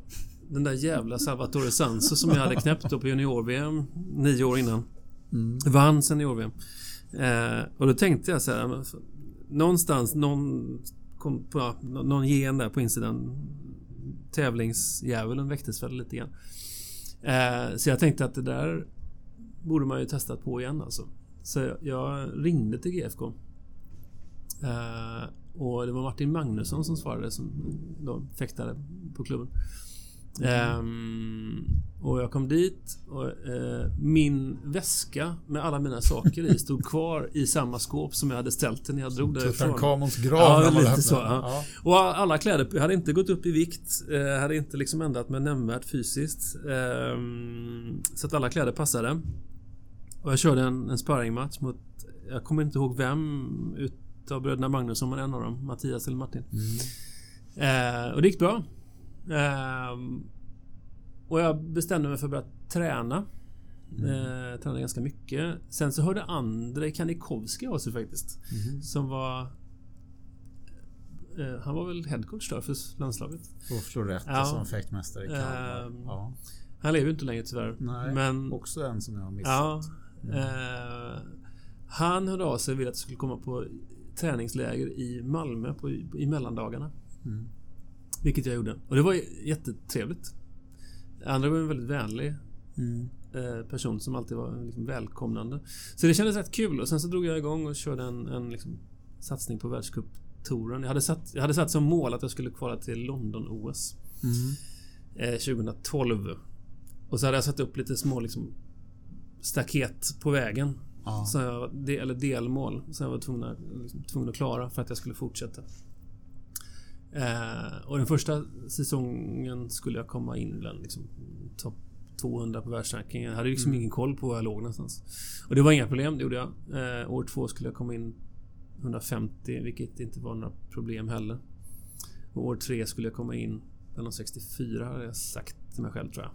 den där jävla Salvatore Sanso som jag hade knäppt då på junior-VM nio år innan Mm. vann senior-VM. Eh, och då tänkte jag så här, någonstans, någon, kom på, ja, någon gen där på insidan. Tävlingsdjävulen väcktes väl lite grann. Eh, så jag tänkte att det där borde man ju testat på igen alltså. Så jag, jag ringde till GFK. Eh, och det var Martin Magnusson som svarade som då fäktade på klubben. Ehm, och jag kom dit och eh, min väska med alla mina saker i stod kvar i samma skåp som jag hade ställt den när jag drog därifrån. Tutankhamons grav. Ja, lite så, ja. Och alla kläder jag hade inte gått upp i vikt. Eh, hade inte liksom ändrat mig nämnvärt fysiskt. Ehm, så att alla kläder passade. Och jag körde en, en sparringmatch mot... Jag kommer inte ihåg vem utav bröderna Magnusson, men en av dem. Mattias eller Martin. Mm. Eh, och det gick bra. Ehm, och jag bestämde mig för att börja träna. Eh, tränade ganska mycket. Sen så hörde Andrei Kanikovski av sig faktiskt. Mhm. Som var... Eh, han var väl headcoach då för landslaget. På florett Ja. som fäktmästare i Kalmar. Ehm, ja. Han lever ju inte längre tyvärr. Nej, Men... också en som jag har missat. Ja. Eh, han hörde av sig och ville att jag skulle komma på träningsläger i Malmö på, i mellandagarna. Mm. Vilket jag gjorde. Och det var jättetrevligt. Andra var en väldigt vänlig Mm. eh, person som alltid var liksom välkomnande. Så det kändes rätt kul och sen så drog jag igång och körde en, en liksom satsning på världscuptouren. Jag hade, satt, jag hade satt som mål att jag skulle kvala till London-OS Mm. eh, 2012. Och så hade jag satt upp lite små liksom, staket på vägen. Ja. Så jag, eller delmål som jag var tvungen, liksom, tvungen att klara för att jag skulle fortsätta. Eh, och den första säsongen skulle jag komma in bland liksom, topp 200 på världsrankingen. Jag hade liksom ingen koll på var jag låg någonstans. Och det var inga problem, det gjorde jag. Eh, år två skulle jag komma in 150, vilket inte var några problem heller. Och år tre skulle jag komma in de 64, hade jag sagt till mig själv tror jag.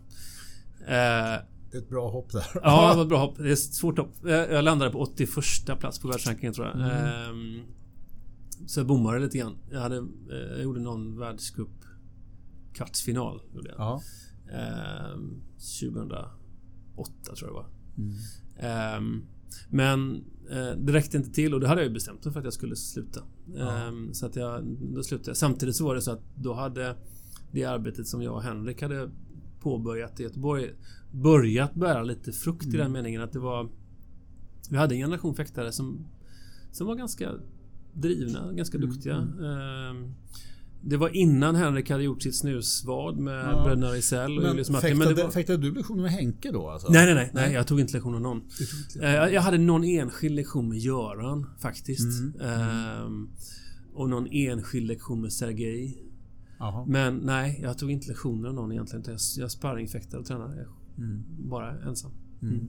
Eh, Det är ett bra hopp där. Ja, det var ett bra hopp. Det är ett svårt hopp. Jag jag landade på 81 plats på världsrankingen tror jag. Mm. Ehm, så jag bommade lite grann. Jag, hade, eh, jag gjorde någon världscup kvartsfinal. Gjorde jag. Ja. Ehm, 2008 tror jag det var. Mm. Ehm, men eh, det räckte inte till och det hade jag ju bestämt mig för att jag skulle sluta. Ja. Ehm, så att jag, då slutade jag. Samtidigt så var det så att då hade det arbetet som jag och Henrik hade påbörjat i Göteborg börjat bära lite frukt Mm. i den meningen att det var... Vi hade en generation fäktare som, som var ganska drivna, ganska Mm, duktiga. Ehm, det var innan Henrik hade gjort sitt snusvad med Ja. bröderna Risell och Julius Martin. Men det var... fäktade du lektioner med Henke då? Alltså? Nej, nej, nej, nej. Jag tog inte lektion av någon. Eh, Jag hade någon enskild lektion med Göran faktiskt. Mm, Ehm, och någon enskild lektion med Sergej. Men nej, jag tog inte lektioner av någon egentligen. Jag, jag sparringfäktade och tränade Mm. bara ensam. Mm.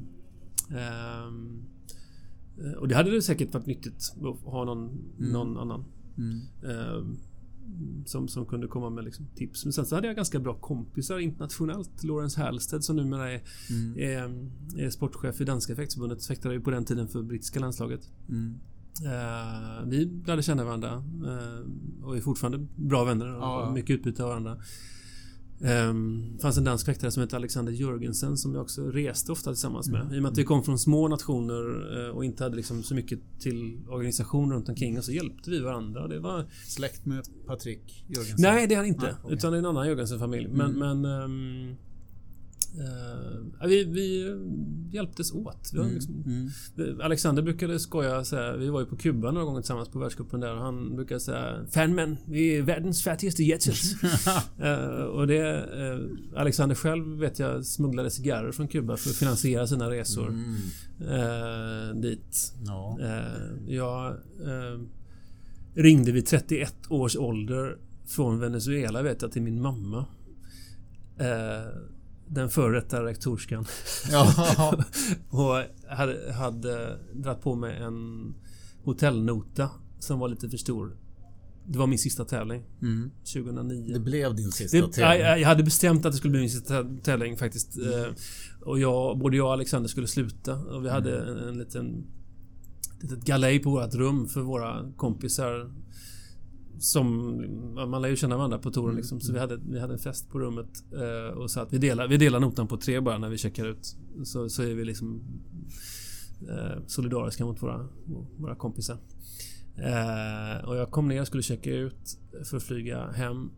Eh, och det hade det säkert varit nyttigt att ha någon, Mm. någon annan. Mm. ehm, som, som kunde komma med liksom tips. Men sen så hade jag ganska bra kompisar internationellt. Lawrence Halstead som numera är, Mm. är, är sportchef i Danska fäktförbundet. Fäktade ju på den tiden för brittiska landslaget. Mm. Eh, vi lärde känna varandra eh, och är fortfarande bra vänner och Ja, mycket utbyte av varandra. Um, fanns en dansk fäktare som hette Alexander Jörgensen som jag också reste ofta tillsammans med. Mm. I och med att vi kom från små nationer eh, och inte hade liksom så mycket till organisation runt omkring och så hjälpte vi varandra. Det var... Släkt med Patrik Jörgensen? Nej, det är han inte. Nej, okej. Utan det är en annan Jörgensen-familj. Men, Mm. men ehm, eh, vi, vi hjälptes åt. Vi Mm. liksom, Mm. Alexander brukade skoja säga, vi var ju på Kuba några gånger tillsammans på världscupen där och han brukade säga Fanman, vi är världens fattigaste jättis. Eh, och det, eh, Alexander själv vet jag smugglade cigarrer från Kuba för att finansiera sina resor Mm. eh, dit. Ja. Eh, jag eh, ringde vid 31 års ålder från Venezuela vet jag till min mamma. Eh, den före detta rektorskan. ja. Och hade, hade dragit på mig en hotellnota som var lite för stor. Det var min sista tävling. Mm. 2009. Det blev din sista Det, tävling. jag, jag hade bestämt att det skulle bli min sista tävling faktiskt. Eh, Och jag, både jag och Alexander skulle sluta. Och vi hade en, en liten... Ett litet galej på vårt rum för våra kompisar. Som... Man lär ju känna varandra på touren liksom. Så vi hade, vi hade en fest på rummet. eh, Och så att vi delar, vi delar notan på tre bara när vi checkar ut. Så, så är vi liksom... eh, Solidariska mot våra, våra kompisar. Eh, och jag kom ner och skulle checka ut för att flyga hem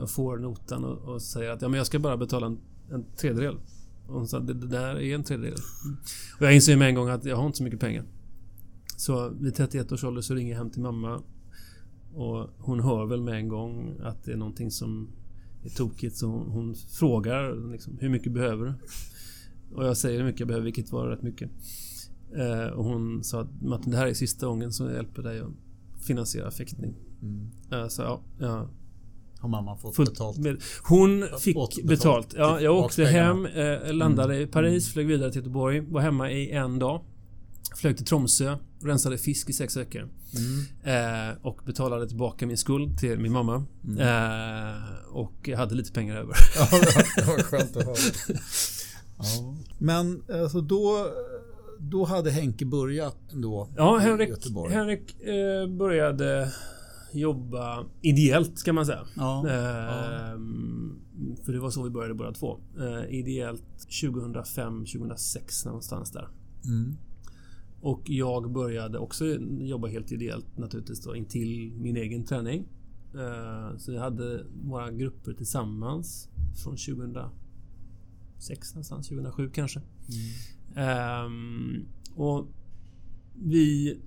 och får notan och, och säger att ja, men jag ska bara betala en, en tredjedel. Och hon sa det, det där är en tredjedel. Och jag inser med en gång att jag har inte så mycket pengar. Så vid 31 års ålder så ringer jag hem till mamma. Och hon hör väl med en gång att det är någonting som är tokigt. Så hon, hon frågar liksom, hur mycket behöver du? Och jag säger hur mycket jag behöver, vilket var rätt mycket. Eh, och hon sa att Martin, det här är sista gången som jag hjälper dig att finansiera fäktning. Mm. Eh, så ja, ja Har mamma fått fullt betalt? med. Hon fick betalt. betalt. Ja, jag åkte hem, eh, landade i Paris, flög vidare till Göteborg, var hemma i en dag. Flög till Tromsö, rensade fisk i sex veckor. Mm. Eh, och betalade tillbaka min skuld till min mamma. Mm. Eh, och jag hade lite pengar över. Ja, det var- skönt att höra. Ja. Men alltså då, då hade Henke börjat då Ja, Henrik? Henrik eh, började jobba ideellt ska man säga. Ja, ja. Ehm, För det var så vi började båda två. Eh, ideellt 2005-2006 någonstans där. Mm. Och jag började också jobba helt ideellt naturligtvis då intill min egen träning. Eh, Så vi hade våra grupper tillsammans från 2006 någonstans, 2007 kanske. Ehm, och vi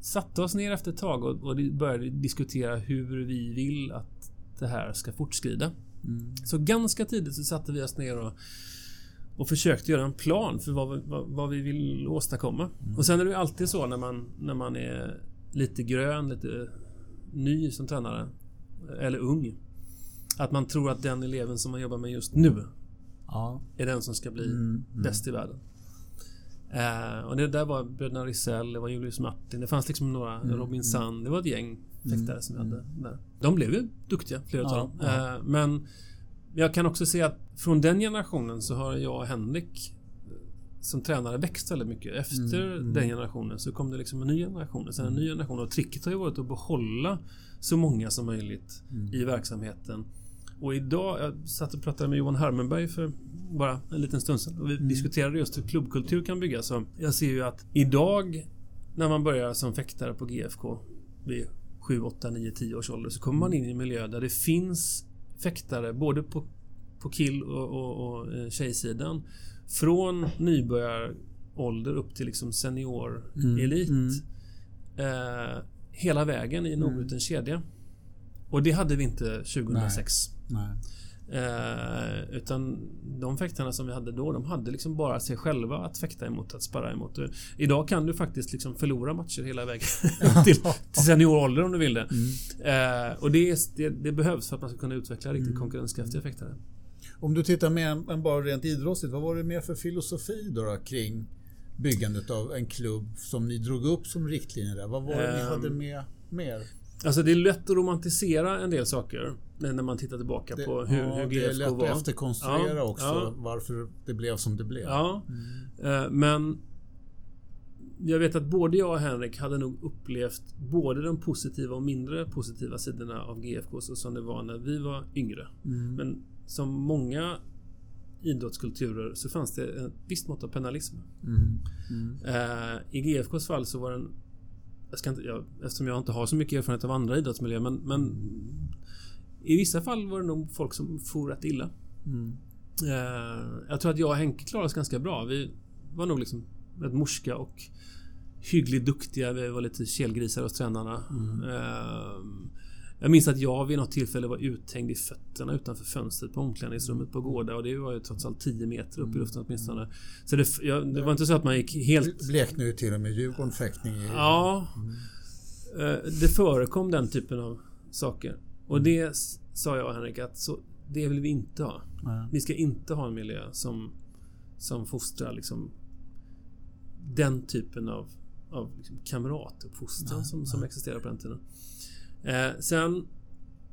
satte oss ner efter ett tag och, och började diskutera hur vi vill att det här ska fortskrida. Mm. Så ganska tidigt så satte vi oss ner och, och försökte göra en plan för vad, vi- vad, vad vi vill åstadkomma. Och sen är det ju alltid så när man, när man är lite grön, lite ny som tränare, eller ung. Att man tror att den eleven som man jobbar med just nu Ja. är den som ska bli Mm, mm. bäst i världen. Eh, och det där var bröderna Risell, det var Julius Martin, det fanns liksom några, Mm, Robin Sand, det var ett gäng fäktare Mm, som vi mm. hade där. De blev ju duktiga, flera Ja, av dem. ja. Eh, men jag kan också se att från den generationen så har jag och Henrik eh, som tränare växt väldigt mycket. Efter Mm, mm. den generationen så kom det liksom en ny generation. Sen en ny generation och tricket har ju varit att behålla så många som möjligt Mm. i verksamheten. Och idag, jag satt och pratade med Johan Hermenberg för bara en liten stund sedan och vi Mm. diskuterade just hur klubbkultur kan byggas. Så jag ser ju att idag när man börjar som fäktare på GFK vid 7, 8, 9, 10 års ålder så kommer man in i en miljö där det finns fäktare både på på kill och, och, och eh, tjejsidan. Från nybörjarålder upp till liksom Mm, elit. mm. Eh, hela vägen i en obruten kedja. Och det hade vi inte 2006. Nej. Eh, utan de fäktarna som vi hade då, de hade liksom bara sig själva att fäkta emot, att sparra emot. Och Idag kan du faktiskt liksom förlora matcher hela vägen till, till seniorålder om du vill det. Mm. Eh, och det, det, det behövs för att man ska kunna utveckla riktigt Mm. konkurrenskraftiga fäktare. Om du tittar mer än bara rent idrottsligt, vad var det mer för filosofi då, då kring byggandet av en klubb som ni drog upp som riktlinjer där? Vad var det ni Ehm. hade med mer? Alltså det är lätt att romantisera en del saker när man tittar tillbaka Det, på hur, ja, hur det är GFK lätt var. att efterkonstruera Ja, också ja. varför det blev som det blev. Ja, Mm. eh, men jag vet att både jag och Henrik hade nog upplevt både de positiva och mindre positiva sidorna av GFK så som det var när vi var yngre. Mm. Men som många idrottskulturer så fanns det ett visst mått av penalism. Mm. Mm. I GFKs fall så var den... Jag ska inte, jag, eftersom jag inte har så mycket erfarenhet av andra idrottsmiljöer men, men i vissa fall var det nog folk som for rätt illa. Mm. Eh, jag tror att jag och Henke klarade oss ganska bra. Vi var nog liksom rätt morska och hyggligt duktiga. Vi var lite kelgrisar hos tränarna. Mm. Eh, jag minns att jag vid något tillfälle var uthängd i fötterna utanför fönstret på omklädningsrummet på Gårda och det var ju trots allt 10 meter upp i luften åtminstone. Så det, jag, det var inte så att man gick helt... Bleknade ju till och med Djurgården fäktning i... Ja. Eh, Det förekom den typen av saker. Och det sa jag och Henrik att så, det vill vi inte ha. Nej. Vi ska inte ha en miljö som, som fostrar liksom den typen av, av liksom kamratuppfostran som, som existerar på den tiden. Eh, sen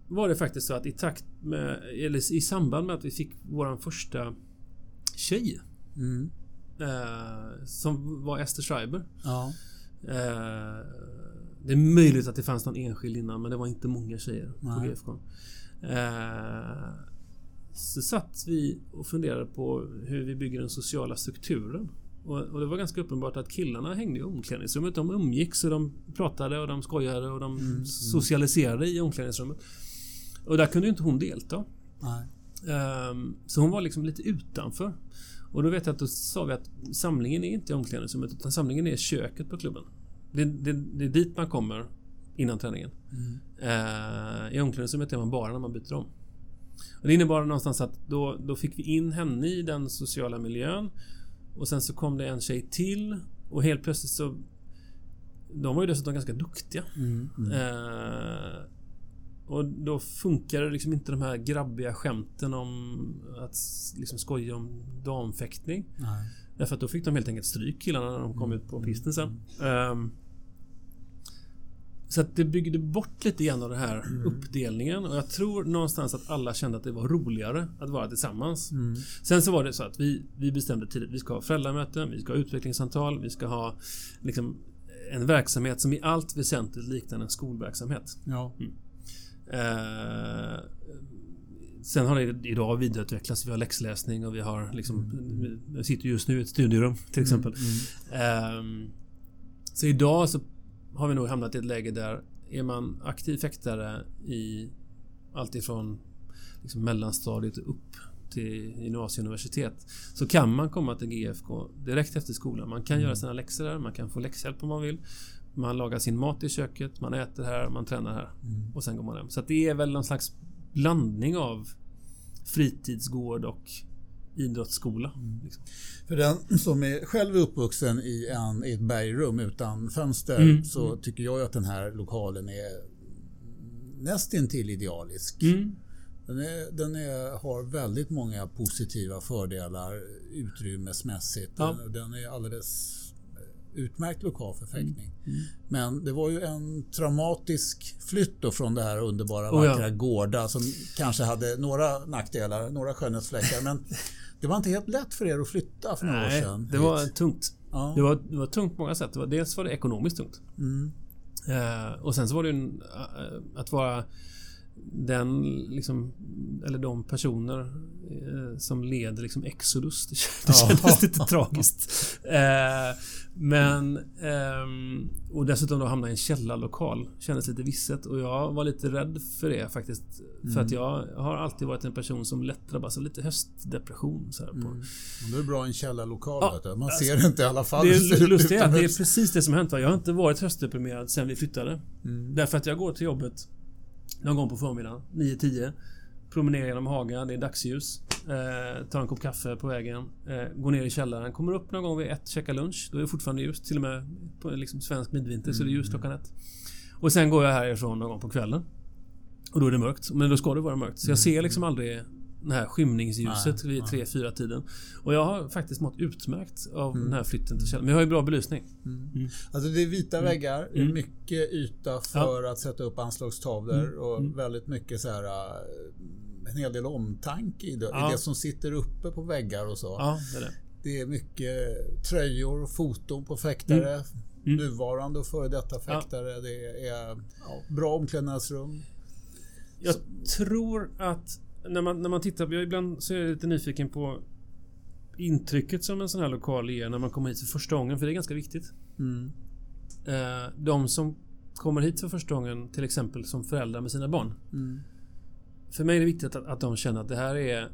var det faktiskt så att i takt med, eller i samband med att vi fick vår första tjej Mm. eh, som var Esther Schreiber. Ja. Eh, det är möjligt att det fanns någon enskild innan men det var inte många tjejer på Nej. GFK. Eh, så satt vi och funderade på hur vi bygger den sociala strukturen. Och, och det var ganska uppenbart att killarna hängde i omklädningsrummet. De umgicks och de pratade och de skojade och de Mm, socialiserade i omklädningsrummet. Och där kunde ju inte hon delta. Ehm, Så hon var liksom lite utanför. Och då vet jag att då sa vi att samlingen är inte i omklädningsrummet utan samlingen är i köket på klubben. Det, det, det är dit man kommer innan träningen. Mm. Eh, I omklädningsrummet är man bara när man byter om. Och det innebar någonstans att då, då fick vi in henne i den sociala miljön. Och sen så kom det en tjej till och helt plötsligt så... De var ju dessutom ganska duktiga. Mm. Mm. Eh, och då funkar det liksom inte de här grabbiga skämten om att liksom skoja om damfäktning. Nej. Därför att då fick de helt enkelt stryk killarna när de kom ut på pisten sen. Ehm, så att det byggde bort lite grann av den här uppdelningen och jag tror någonstans att alla kände att det var roligare att vara tillsammans. Mm. Sen så var det så att vi, vi bestämde tidigt. Vi ska ha föräldramöten, vi ska ha utvecklingssamtal, vi ska ha liksom en verksamhet som i allt väsentligt liknar en skolverksamhet. Ja. Eh, sen har det idag vidareutvecklats. Vi har läxläsning och vi har liksom... Jag sitter just nu i ett studierum till exempel. Ehm, så idag så har vi nog hamnat i ett läge där är man aktiv fäktare i allt ifrån liksom mellanstadiet upp till gymnasieuniversitet så kan man komma till GFK direkt efter skolan. Man kan göra sina läxor där, man kan få läxhjälp om man vill. Man lagar sin mat i köket, man äter här, man tränar här Mm. och sen går man hem. Så det är väl någon slags blandning av fritidsgård och idrottsskola. Liksom. För den som är själv uppvuxen i, en, i ett bergrum utan fönster Mm. så tycker jag att den här lokalen är nästintill idealisk. Mm. Den, är, den är, har väldigt många positiva fördelar utrymmesmässigt. Ja. Den, den är alldeles utmärkt lokal för fäktning. Mm. Men det var ju en traumatisk flytt då från det här underbara Oh ja. vackra Gårda som kanske hade några nackdelar, några skönhetsfläckar. men det var inte helt lätt för er att flytta för några år Nej, sedan. det var tungt. Ja. Det var, det var tungt på många sätt. Det var, dels var det ekonomiskt tungt. Mm. Eh, och sen så var det ju eh, att vara den liksom, eller de personer eh, som leder liksom Exodus. Det kändes ja. lite tragiskt. Eh, men eh, och dessutom då hamna i en källarlokal. Kändes lite visset och jag var lite rädd för det faktiskt. Mm. För att mm. jag har alltid varit en person som lätt drabbas av lite höstdepression. Så här, på. Mm. det är bra i en källarlokal. Ja, Man alltså, ser det inte i alla fall. Det är lustigt att det är precis det som hänt. Jag har inte varit höstdeprimerad sen vi flyttade. Mm. Därför att jag går till jobbet någon gång på förmiddagen, 9-10. Promenerar genom Haga, det är dagsljus. Eh, tar en kopp kaffe på vägen. Eh, går ner i källaren. Kommer upp någon gång vid ett, käkar lunch. Då är det fortfarande ljust. Till och med på liksom svensk midvinter mm. så är det ljust klockan ett. Och sen går jag härifrån någon gång på kvällen. Och då är det mörkt. Men då ska det vara mörkt. Så jag ser liksom aldrig det här skymningsljuset vid 3-4 tiden. Och jag har faktiskt mått utmärkt av mm. den här flytten till källaren. Men jag har ju bra belysning. Mm. Mm. Alltså det är vita mm. väggar, mm. mycket yta för ja. att sätta upp anslagstavlor mm. och väldigt mycket så här äh, en hel del omtanke i det, ja. i det som sitter uppe på väggar och så. Ja, det, är det. det är mycket tröjor och foton på fäktare. Nuvarande och före detta fäktare. Det är bra omklädnadsrum. Jag så. tror att när man, när man tittar, jag ibland så är jag lite nyfiken på intrycket som en sån här lokal ger när man kommer hit för första gången, för det är ganska viktigt. Mm. Eh, de som kommer hit för första gången, till exempel som föräldrar med sina barn. Mm. För mig är det viktigt att, att de känner att det här är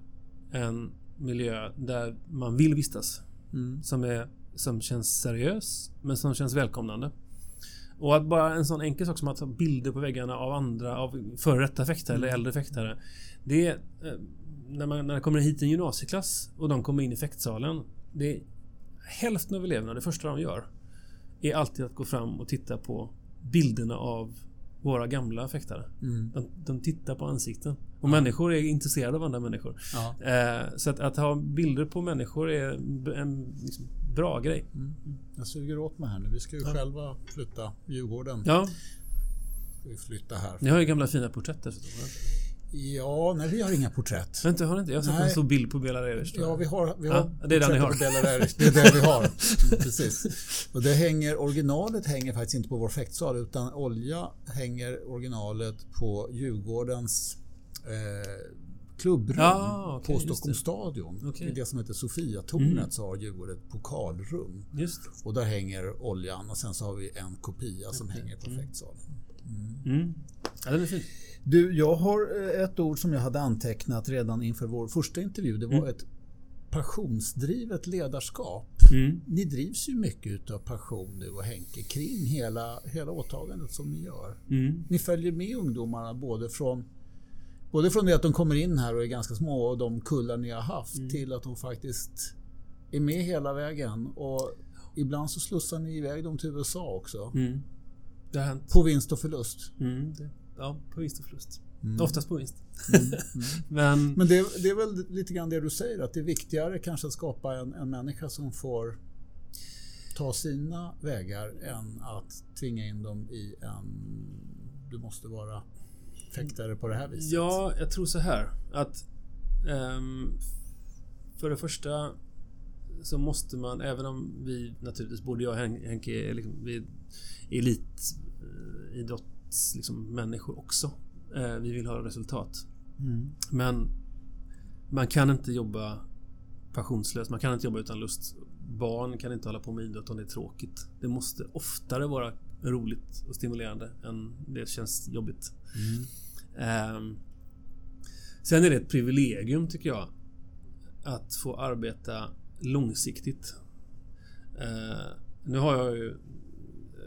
en miljö där man vill vistas. Mm. Som, är, som känns seriös, men som känns välkomnande. Och att bara en sån enkel sak som att ta bilder på väggarna av andra, av före detta fäktare eller mm. äldre fäktare. Det är... Eh, när, man, när det kommer hit en gymnasieklass och de kommer in i fäktsalen. Det är hälften av eleverna, det första de gör är alltid att gå fram och titta på bilderna av våra gamla fäktare. Mm. De, de, tittar på ansikten. Och ja. människor är intresserade av andra människor. Ja. Eh, så att, att, ha bilder på människor är en liksom, bra grej. Mm. Jag suger åt mig här nu. Vi ska ju ja. själva flytta Djurgården. Ja. Ska vi flytta här. Ni har ju gamla fina porträtt dessutom. Ja, nej vi har inga porträtt. Vänta, har ni inte? Jag har sett en stor bild på Bela Ja, vi har, vi har ja, det är den ni har. Det är det vi har. Precis. Och det hänger, originalet hänger faktiskt inte på vår fäktsal utan olja hänger originalet på Djurgårdens eh, klubbrum ah, okay, på Stockholms stadion. Okay. I det som heter Sofiatornet mm. så har Djurgården ett pokalrum. Och där hänger oljan och sen så har vi en kopia som okay. hänger på mm. fäktsalen. Mm. Mm. Ja, den är fin. Du, jag har eh, ett ord som jag hade antecknat redan inför vår första intervju. Det var mm. ett passionsdrivet ledarskap. Mm. Ni drivs ju mycket av passion du och Henke kring hela, hela åtagandet som ni gör. Mm. Ni följer med ungdomarna både från Både från det att de kommer in här och är ganska små och de kullar ni har haft mm. till att de faktiskt är med hela vägen. Och ibland så slussar ni iväg dem till USA också. Mm. Det har hänt. På vinst och förlust. Mm. Ja, på vinst och förlust. Mm. Oftast på vinst. Mm. Mm. Men, Men det, det, är väl lite grann det du säger, att det är viktigare kanske att skapa en, en människa som får ta sina vägar än att tvinga in dem i en... Du måste vara fäktare på det här viset. Ja, jag tror så här att um, för det första så måste man, även om vi naturligtvis, både jag och Henke är liksom, vi elitidrotts eh, liksom, människor också. Eh, vi vill ha resultat. Mm. Men man kan inte jobba passionslöst. Man kan inte jobba utan lust. Barn kan inte hålla på med idrott om det är tråkigt. Det måste oftare vara roligt och stimulerande än det känns jobbigt. Mm. Um, sen är det ett privilegium tycker jag att få arbeta långsiktigt. Uh, nu har jag ju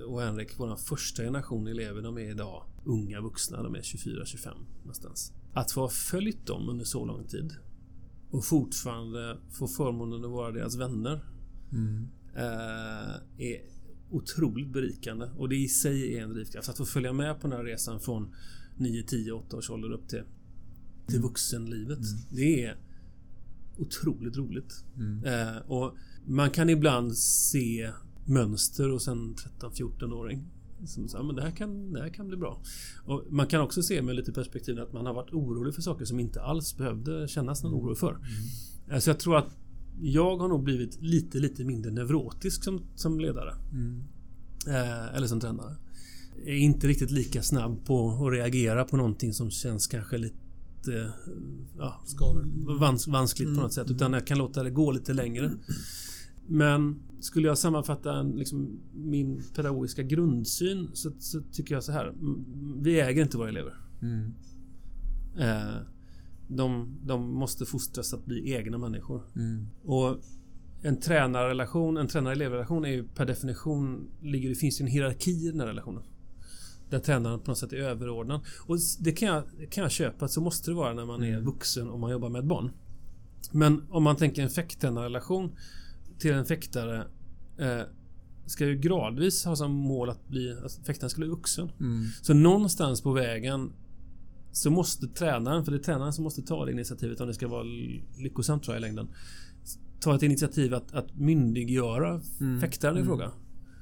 och Henrik, vår första generation elever, de är idag unga vuxna. De är 24-25 någonstans. Att få ha följt dem under så lång tid och fortfarande få förmånen att vara deras vänner mm. uh, är otroligt berikande och det i sig är en drivkraft. Att få följa med på den här resan från 9, 10, 8 års ålder upp till, till mm. vuxenlivet. Mm. Det är otroligt roligt. Mm. Eh, och man kan ibland se mönster hos en 13-14-åring. Som säger men det här, kan, det här kan bli bra. Och man kan också se med lite perspektiv att man har varit orolig för saker som inte alls behövde kännas någon oro för. Mm. Eh, så jag tror att jag har nog blivit lite, lite mindre neurotisk som, som ledare. Mm. Eh, eller som tränare. Är inte riktigt lika snabb på att reagera på någonting som känns kanske lite ja, vans, vanskligt på något sätt. Utan jag kan låta det gå lite längre. Men skulle jag sammanfatta liksom, min pedagogiska grundsyn så, så, tycker jag så här. Vi äger inte våra elever. Mm. Eh, de, de, måste fostras att bli egna människor. Mm. Och en tränarrelation, en tränare-elevrelation är ju per definition ligger, det finns ju en hierarki i den här relationen. Där tränaren på något sätt är överordnad. Och det kan jag, kan jag köpa, så måste det vara när man är mm. vuxen och man jobbar med ett barn. Men om man tänker en fäkttränarrelation till en fäktare eh, ska ju gradvis ha som mål att bli att fäktaren ska bli vuxen. Mm. Så någonstans på vägen så måste tränaren, för det är tränaren som måste ta det initiativet om det ska vara lyckosamt tror jag i längden. Ta ett initiativ att, att myndiggöra mm. fäktaren i mm. fråga.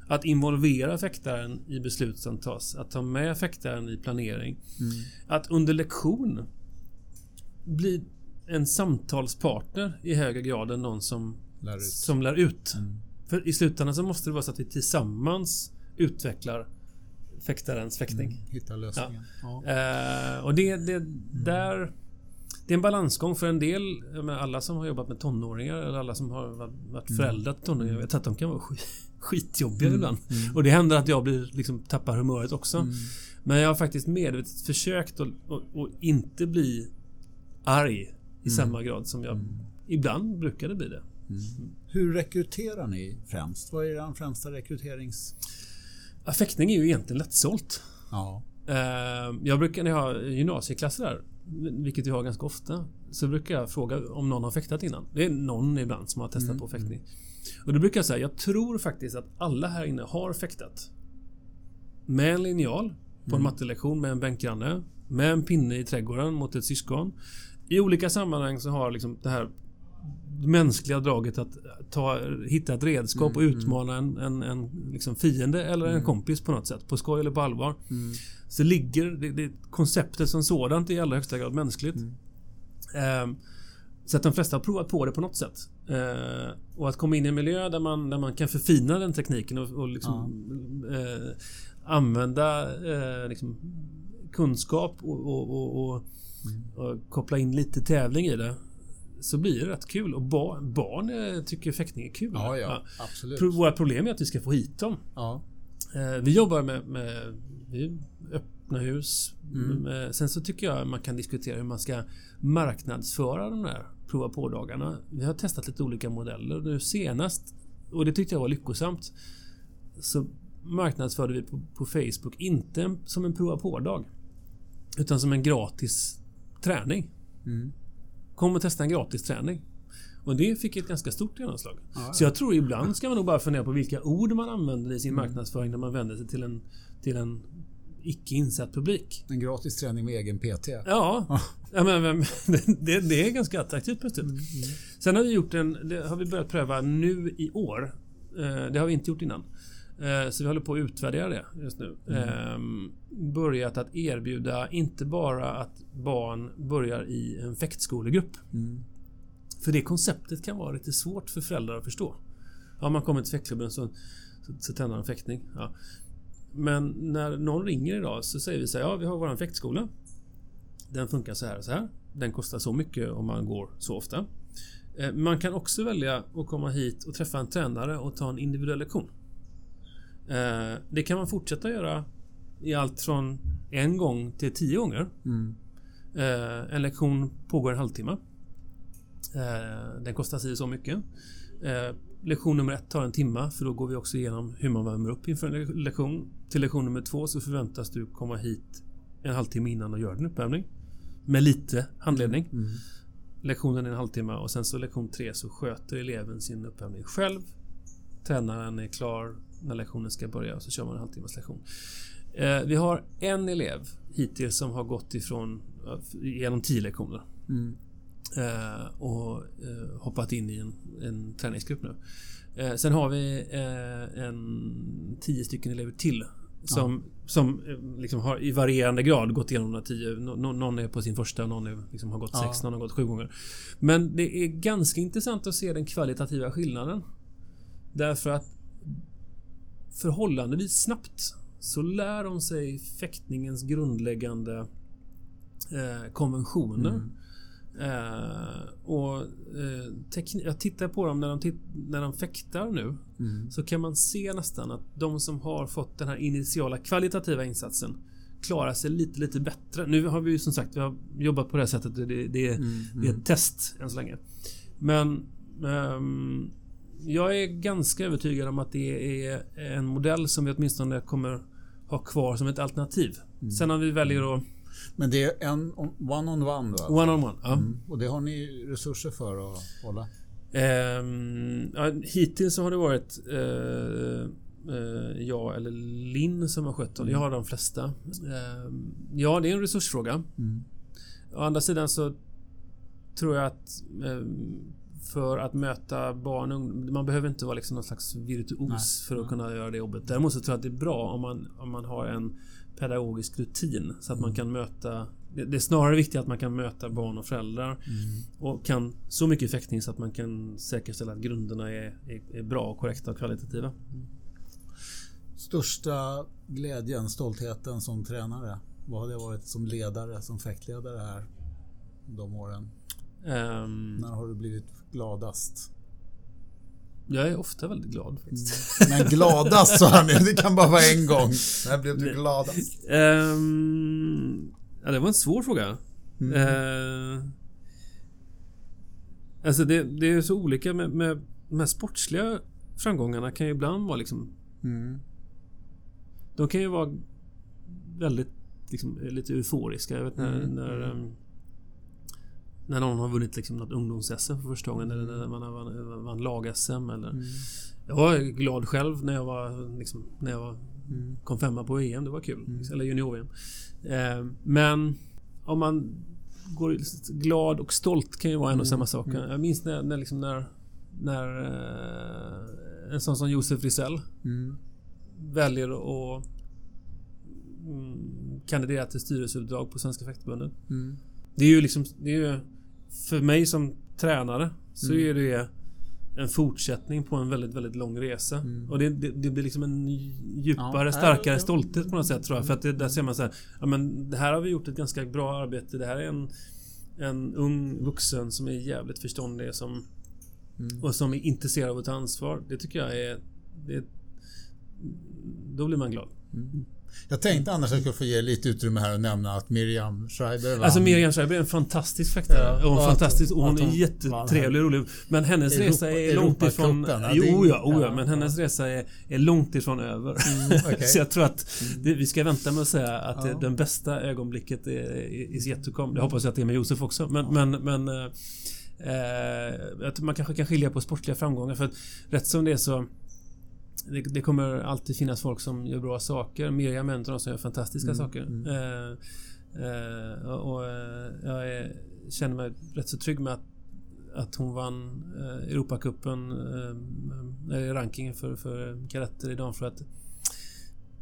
Att involvera fäktaren i beslut som tas. Att ta med fäktaren i planering. Mm. Att under lektion bli en samtalspartner i högre grad än någon som lär ut. Som lär ut. Mm. För i slutändan så måste det vara så att vi tillsammans utvecklar fäktarens fäktning. Mm, hitta lösningen. Ja. Ja. Eh, och det, det mm. där... Det är en balansgång för en del, med alla som har jobbat med tonåringar eller alla som har varit mm. föräldrar till tonåringar. Jag vet att de kan vara skitjobbiga mm. ibland. Mm. Och det händer att jag blir, liksom, tappar humöret också. Mm. Men jag har faktiskt medvetet försökt att, att, att inte bli arg i mm. samma grad som jag ibland brukade bli det. Mm. Hur rekryterar ni främst? Vad är er främsta rekryterings... Fäktning är ju egentligen lättsålt. Ja. Eh, jag brukar när jag har gymnasieklasser där, vilket vi har ganska ofta, så brukar jag fråga om någon har fäktat innan. Det är någon ibland som har testat mm. på fäktning. Och då brukar jag säga, jag tror faktiskt att alla här inne har fäktat. Med en linjal på en mm. mattelektion med en bänkgranne. Med en pinne i trädgården mot ett syskon. I olika sammanhang så har liksom det här mänskliga draget att ta, hitta ett redskap mm, och utmana en, en, en liksom fiende eller mm. en kompis på något sätt. På skoj eller på allvar. Mm. Så ligger det, det, konceptet som sådant i allra högsta grad mänskligt. Eh, så att de flesta har provat på det på något sätt. Eh, och att komma in i en miljö där man, där man kan förfina den tekniken och, och liksom, ja. eh, använda eh, liksom, kunskap och, och, och, mm. och, koppla in lite tävling i det så blir det rätt kul. Och barn, barn eh, tycker fäktning är kul. Ja, ja, absolut. Våra problem är att vi ska få hit dem. Ja. Eh, vi jobbar med, med vi öppna hus. Mm. Sen så tycker jag man kan diskutera hur man ska marknadsföra de där prova på-dagarna. Vi har testat lite olika modeller. Nu senast, och det tyckte jag var lyckosamt, så marknadsförde vi på, på Facebook inte som en prova på-dag. Utan som en gratis träning. Mm. Kom och testa en gratis träning. Och det fick ett ganska stort genomslag. Ja, Så jag tror ibland ska man nog bara fundera på vilka ord man använder i sin mm. marknadsföring när man vänder sig till en, till en icke insatt publik. En gratis träning med egen PT. Ja, ja men, men det, det, är ganska attraktivt plötsligt. Mm, mm. Sen har vi gjort en, det har vi börjat pröva nu i år. Eh, det har vi inte gjort innan. Eh, så vi håller på att utvärdera det just nu. Mm. Ehm, börjat att erbjuda inte bara att barn börjar i en fäktskolegrupp. Mm. För det konceptet kan vara lite svårt för föräldrar att förstå. Ja, man kommer till fäktklubben så, så, så tänder de fäktning. Ja. Men när någon ringer idag så säger vi så här, ja vi har vår fäktskola. Den funkar så här och så här. Den kostar så mycket om man går så ofta. Eh, man kan också välja att komma hit och träffa en tränare och ta en individuell lektion. Eh, det kan man fortsätta göra i allt från en gång till tio gånger. Mm. Eh, en lektion pågår en halvtimme. Den kostar sig så mycket. Lektion nummer ett tar en timme för då går vi också igenom hur man värmer upp inför en lektion. Till lektion nummer två så förväntas du komma hit en halvtimme innan och göra din uppvärmning. Med lite handledning. Mm. Mm. Lektionen är en halvtimme och sen så lektion tre så sköter eleven sin uppvärmning själv. Tränaren är klar när lektionen ska börja och så kör man en halvtimmes lektion. Eh, vi har en elev hittills som har gått ifrån genom tio lektioner. Mm. Eh, och eh, hoppat in i en, en träningsgrupp nu. sen har vi en tio stycken elever till som, ja. som liksom har i varierande grad gått igenom de tio. någon är på sin första, någon är, liksom har gått ja. sex, någon har gått sju gånger. Men det är ganska intressant att se den kvalitativa skillnaden. Därför att förhållandevis snabbt så lär de sig fäktningens grundläggande eh, konventioner. Mm. Eh, och eh, Jag tittar på dem när de, när de fäktar nu. Mm. Så kan man se nästan att de som har fått den här initiala kvalitativa insatsen klarar sig lite, lite bättre. Nu har vi ju som sagt vi har jobbat på det här sättet. Det, det, det, mm. det är ett test än så länge. Men um, jag är ganska övertygad om att det är en modell som vi åtminstone kommer ha kvar som ett alternativ. Mm. Sen om vi väljer att men det är en one on one då? One on one, ja. Mm. Och det har ni resurser för att hålla? Um, ja, hittills så har det varit uh, uh, jag eller Linn som har skött dem. Jag har de flesta. Uh, ja, det är en resursfråga. Mm. Å andra sidan så tror jag att um, för att möta barn och. Man behöver inte vara liksom någon slags virtuos Nej. för att kunna göra det jobbet. Däremot så tror jag att det är bra om man, om man har en pedagogisk rutin så att man mm. kan möta det är snarare viktigt att man kan möta barn och föräldrar mm. och kan så mycket fäktning så att man kan säkerställa att grunderna är, är, är bra, korrekta och kvalitativa. Största glädjen, stoltheten som tränare? Vad har det varit som ledare, som fäktledare här de åren? Um, När har du blivit gladast? Jag är ofta väldigt glad faktiskt. Mm. Men gladast sa han Det kan bara vara en gång. När blev du gladast? Um, ja, det var en svår fråga. Mm. Uh, alltså det, det, är så olika med, med de här sportsliga framgångarna kan ju ibland vara liksom... Mm. De kan ju vara väldigt liksom, lite euforiska. Jag vet när, mm. när um, när någon har vunnit liksom något ungdoms-SM för första gången eller när man har vann, vann lag-SM eller... Mm. Jag var glad själv när jag var liksom, när jag var, mm. kom femma på EM. Det var kul. Mm. Eller junior-VM. Eh, men om man går glad och stolt kan ju vara en och mm. samma sak. Mm. Jag minns när, när, liksom när, när eh, en sån som Josef Risell mm. väljer att kandidera till styrelseuppdrag på Svenska Fäktförbundet. Det är ju liksom... Det är ju, för mig som tränare så mm. är det en fortsättning på en väldigt, väldigt lång resa. Mm. Och det, det, det, blir liksom en djupare, ja, starkare ja, stolthet på något sätt tror jag. För att det, där ser man så här, ja men det här har vi gjort ett ganska bra arbete. Det här är en, en ung vuxen som är jävligt förståndig som, mm. och som är intresserad av att ta ansvar. Det tycker jag är... Det, då blir man glad. Mm. Jag tänkte annars att jag skulle få ge lite utrymme här och nämna att Miriam Schreiber vann. Alltså Miriam Schreiber är en fantastisk fäktare. Ja, och, och fantastisk, och hon är jättetrevlig och rolig. Men hennes Europa, resa är långt ifrån... Ja, jo, ja, oh, ja, men hennes resa är, är långt ifrån över. Mm, okay. Så jag tror att det, vi ska vänta med att säga att ja. den bästa ögonblicket är, yet to come. Det hoppas jag att det är med Josef också. Men, men, men eh, eh, man kanske kan skilja på sportliga framgångar. För att rätt som det är så det, det, kommer alltid finnas folk som gör bra saker. Miriam är en av de som gör fantastiska mm, saker. Mm. Eh, eh, och eh, jag är, känner mig rätt så trygg med att, att hon vann eh, Europacupen eh, i rankingen för, för kadetter i damflöjt.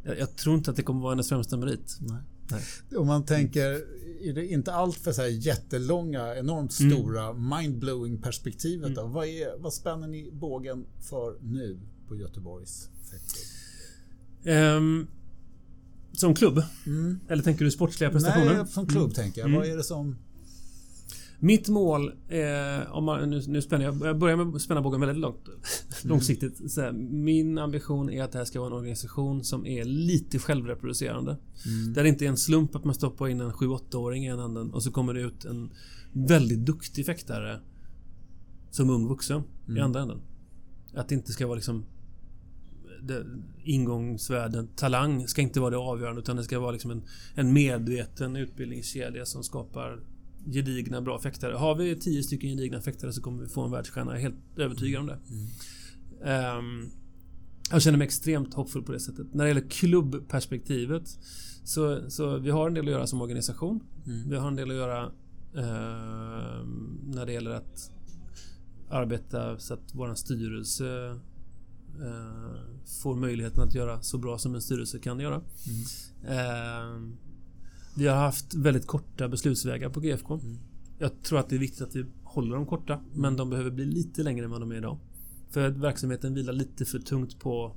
Jag, jag tror inte att det kommer vara hennes främsta merit. Nej. Nej. Om man tänker, är det inte allt för så här jättelånga, enormt mm. stora, mm. mindblowing perspektivet då? Vad, är, vad spänner ni bågen för nu? På Göteborgs um, Som klubb? Mm. Eller tänker du sportsliga prestationer? Nej, som klubb mm. tänker jag. Mm. Vad är det som... Mitt mål är, om man, nu, nu spänner jag, jag börjar med att spänna bågen väldigt långt, mm. långsiktigt. Så här, min ambition är att det här ska vara en organisation som är lite självreproducerande. Mm. Där det inte är en slump att man stoppar in en 7-8-åring i en änden och så kommer det ut en väldigt duktig fäktare som ung vuxen mm. i andra änden. Att det inte ska vara liksom det, ingångsvärden, talang ska inte vara det avgörande utan det ska vara liksom en, en medveten utbildningskedja som skapar gedigna bra fäktare. Har vi tio stycken gedigna fäktare så kommer vi få en världsstjärna. Jag är helt övertygad om det. Mm. Um, jag känner mig extremt hoppfull på det sättet. När det gäller klubbperspektivet så, så vi har en del att göra som organisation. Mm. Vi har en del att göra uh, när det gäller att arbeta så att vår styrelse får möjligheten att göra så bra som en styrelse kan göra. Mm. Eh, vi har haft väldigt korta beslutsvägar på GFK. Mm. Jag tror att det är viktigt att vi håller dem korta, mm. men de behöver bli lite längre än vad de är idag. För verksamheten vilar lite för tungt på,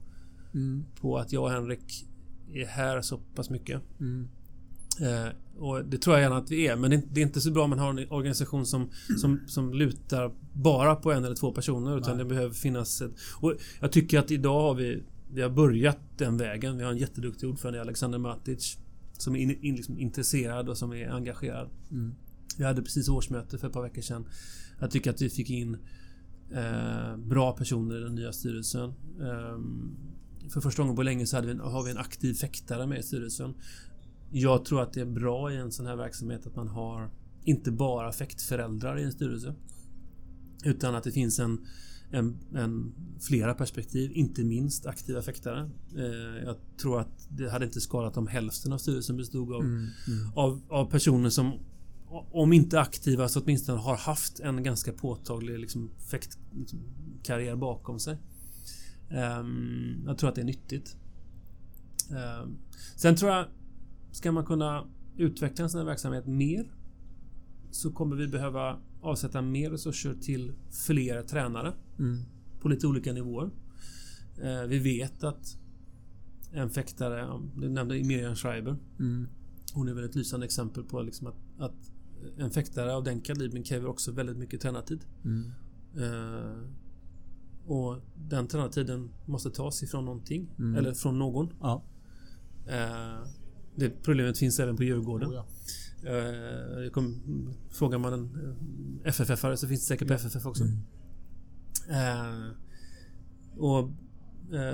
mm. på att jag och Henrik är här så pass mycket. Mm. Eh, och det tror jag gärna att vi är, men det är, inte så bra om man har en organisation som, som, som lutar bara på en eller två personer. Utan Nej. det behöver finnas ett... Och jag tycker att idag har vi, vi har börjat den vägen. Vi har en jätteduktig ordförande, Alexander Matic. Som är in, in, liksom intresserad och som är engagerad. Mm. Vi hade precis årsmöte för ett par veckor sedan. Jag tycker att vi fick in eh, bra personer i den nya styrelsen. Eh, för första gången på länge så vi en, har vi en aktiv fäktare med i styrelsen. Jag tror att det är bra i en sån här verksamhet att man har inte bara fäktföräldrar i en styrelse. Utan att det finns en, en, en flera perspektiv, inte minst aktiva fäktare. Eh, jag tror att det hade inte skadat om hälften av styrelsen bestod av, mm, mm. av, av personer som om inte aktiva så åtminstone har haft en ganska påtaglig liksom, fäktkarriär liksom, bakom sig. Um, jag tror att det är nyttigt. Um, sen tror jag, ska man kunna utveckla en sån här verksamhet mer så kommer vi behöva avsätta mer resurser till fler tränare mm. på lite olika nivåer. Uh, vi vet att en fäktare, du nämnde Miriam Schreiber. Mm. Hon är väl ett lysande exempel på liksom att, att en fäktare av den kalibern kräver också väldigt mycket tränartid. Mm. Uh, och den tränartiden måste tas ifrån någonting. Mm. Eller från någon. Ja. Uh, det problemet finns även på Djurgården. Oh, ja. uh, kom, frågar man en FFF-are så finns det säkert på FFF också. Mm. och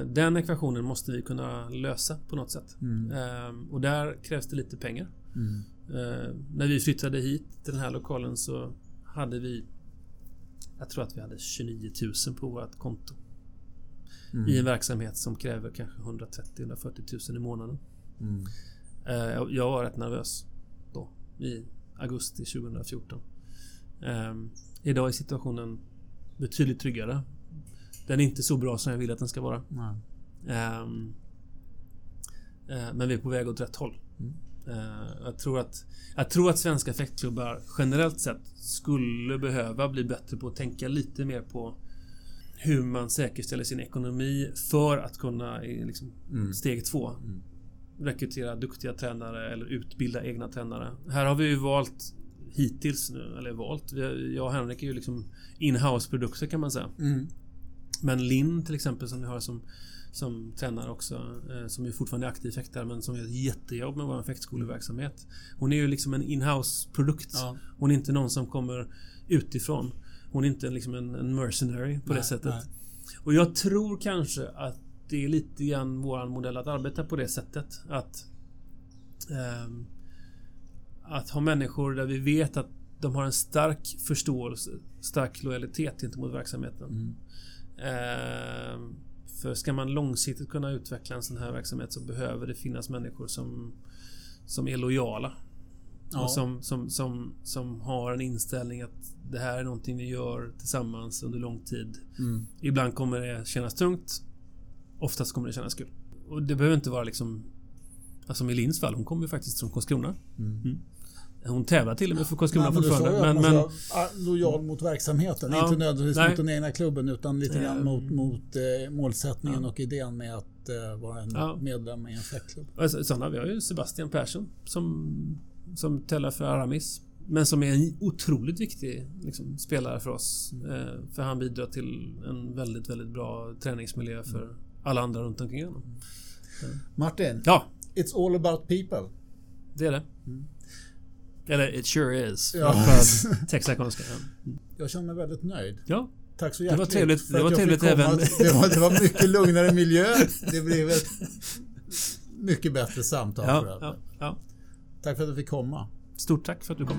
den ekvationen måste vi kunna lösa på något sätt. Mm. och där krävs det lite pengar. Mm. Eh, när vi flyttade hit till den här lokalen så hade vi Jag tror att vi hade 29 000 på vårt konto. Mm. I en verksamhet som kräver kanske 130-140 000 i månaden. Mm. Eh, jag var rätt nervös då i augusti 2014. Eh, idag är situationen betydligt tryggare. Den är inte så bra som jag vill att den ska vara. Eh, men vi är på väg åt rätt håll. Mm. Eh, jag tror, att, jag tror att svenska fäktklubbar generellt sett skulle behöva bli bättre på att tänka lite mer på hur man säkerställer sin ekonomi för att kunna liksom, mm. steg två mm. Rekrytera duktiga tränare eller utbilda egna tränare. Här har vi ju valt hittills nu, eller valt, jag och Henrik är ju liksom in-house produkter kan man säga. Mm. Men Linn till exempel som vi har som som tränare också. Eh, som är fortfarande aktiv fäktare men som gör ett jättejobb med vår fäktskoleverksamhet. Hon är ju liksom en in-house produkt. Ja. Hon är inte någon som kommer utifrån. Hon är inte liksom en, en mercenary på nej, det sättet. Nej. Och jag tror kanske att det är lite grann våran modell att arbeta på det sättet. Att um, Att ha människor där vi vet att de har en stark förståelse, stark lojalitet gentemot verksamheten. Mm. Um, för ska man långsiktigt kunna utveckla en sån här verksamhet så behöver det finnas människor som, som är lojala. Ja. Och som, som, som, som har en inställning att det här är någonting vi gör tillsammans under lång tid. Mm. Ibland kommer det kännas tungt. Oftast kommer det kännas kul. Och det behöver inte vara liksom... Alltså i Lins fall, hon kommer ju faktiskt från Karlskrona. Mm. Mm. Hon tävlar till och med för Karlskrona nej, fortfarande. Men, men, men, lojal mot verksamheten. Ja, inte nödvändigtvis nej. mot den egna klubben utan lite grann mm. mot, mot eh, målsättningen ja. och idén med att eh, vara en ja. medlem i en fäktklubb. Sådana, vi har ju Sebastian Persson som, som tävlar för Aramis. Men som är en otroligt viktig liksom, spelare för oss. Eh, för han bidrar till en väldigt, väldigt bra träningsmiljö för mm. Alla andra runt omkring honom. Mm. Martin. Ja. It's all about people. Det är det. Mm. Eller it sure is. Ja. Texakonska. Mm. Jag känner mig väldigt nöjd. Ja. Tack så hjärtligt. Det var trevligt, det var trevligt även... Det var, det var mycket lugnare miljö. Det blev ett mycket bättre samtal. Ja, ja, ja. Tack för att du fick komma. Stort tack för att du kom.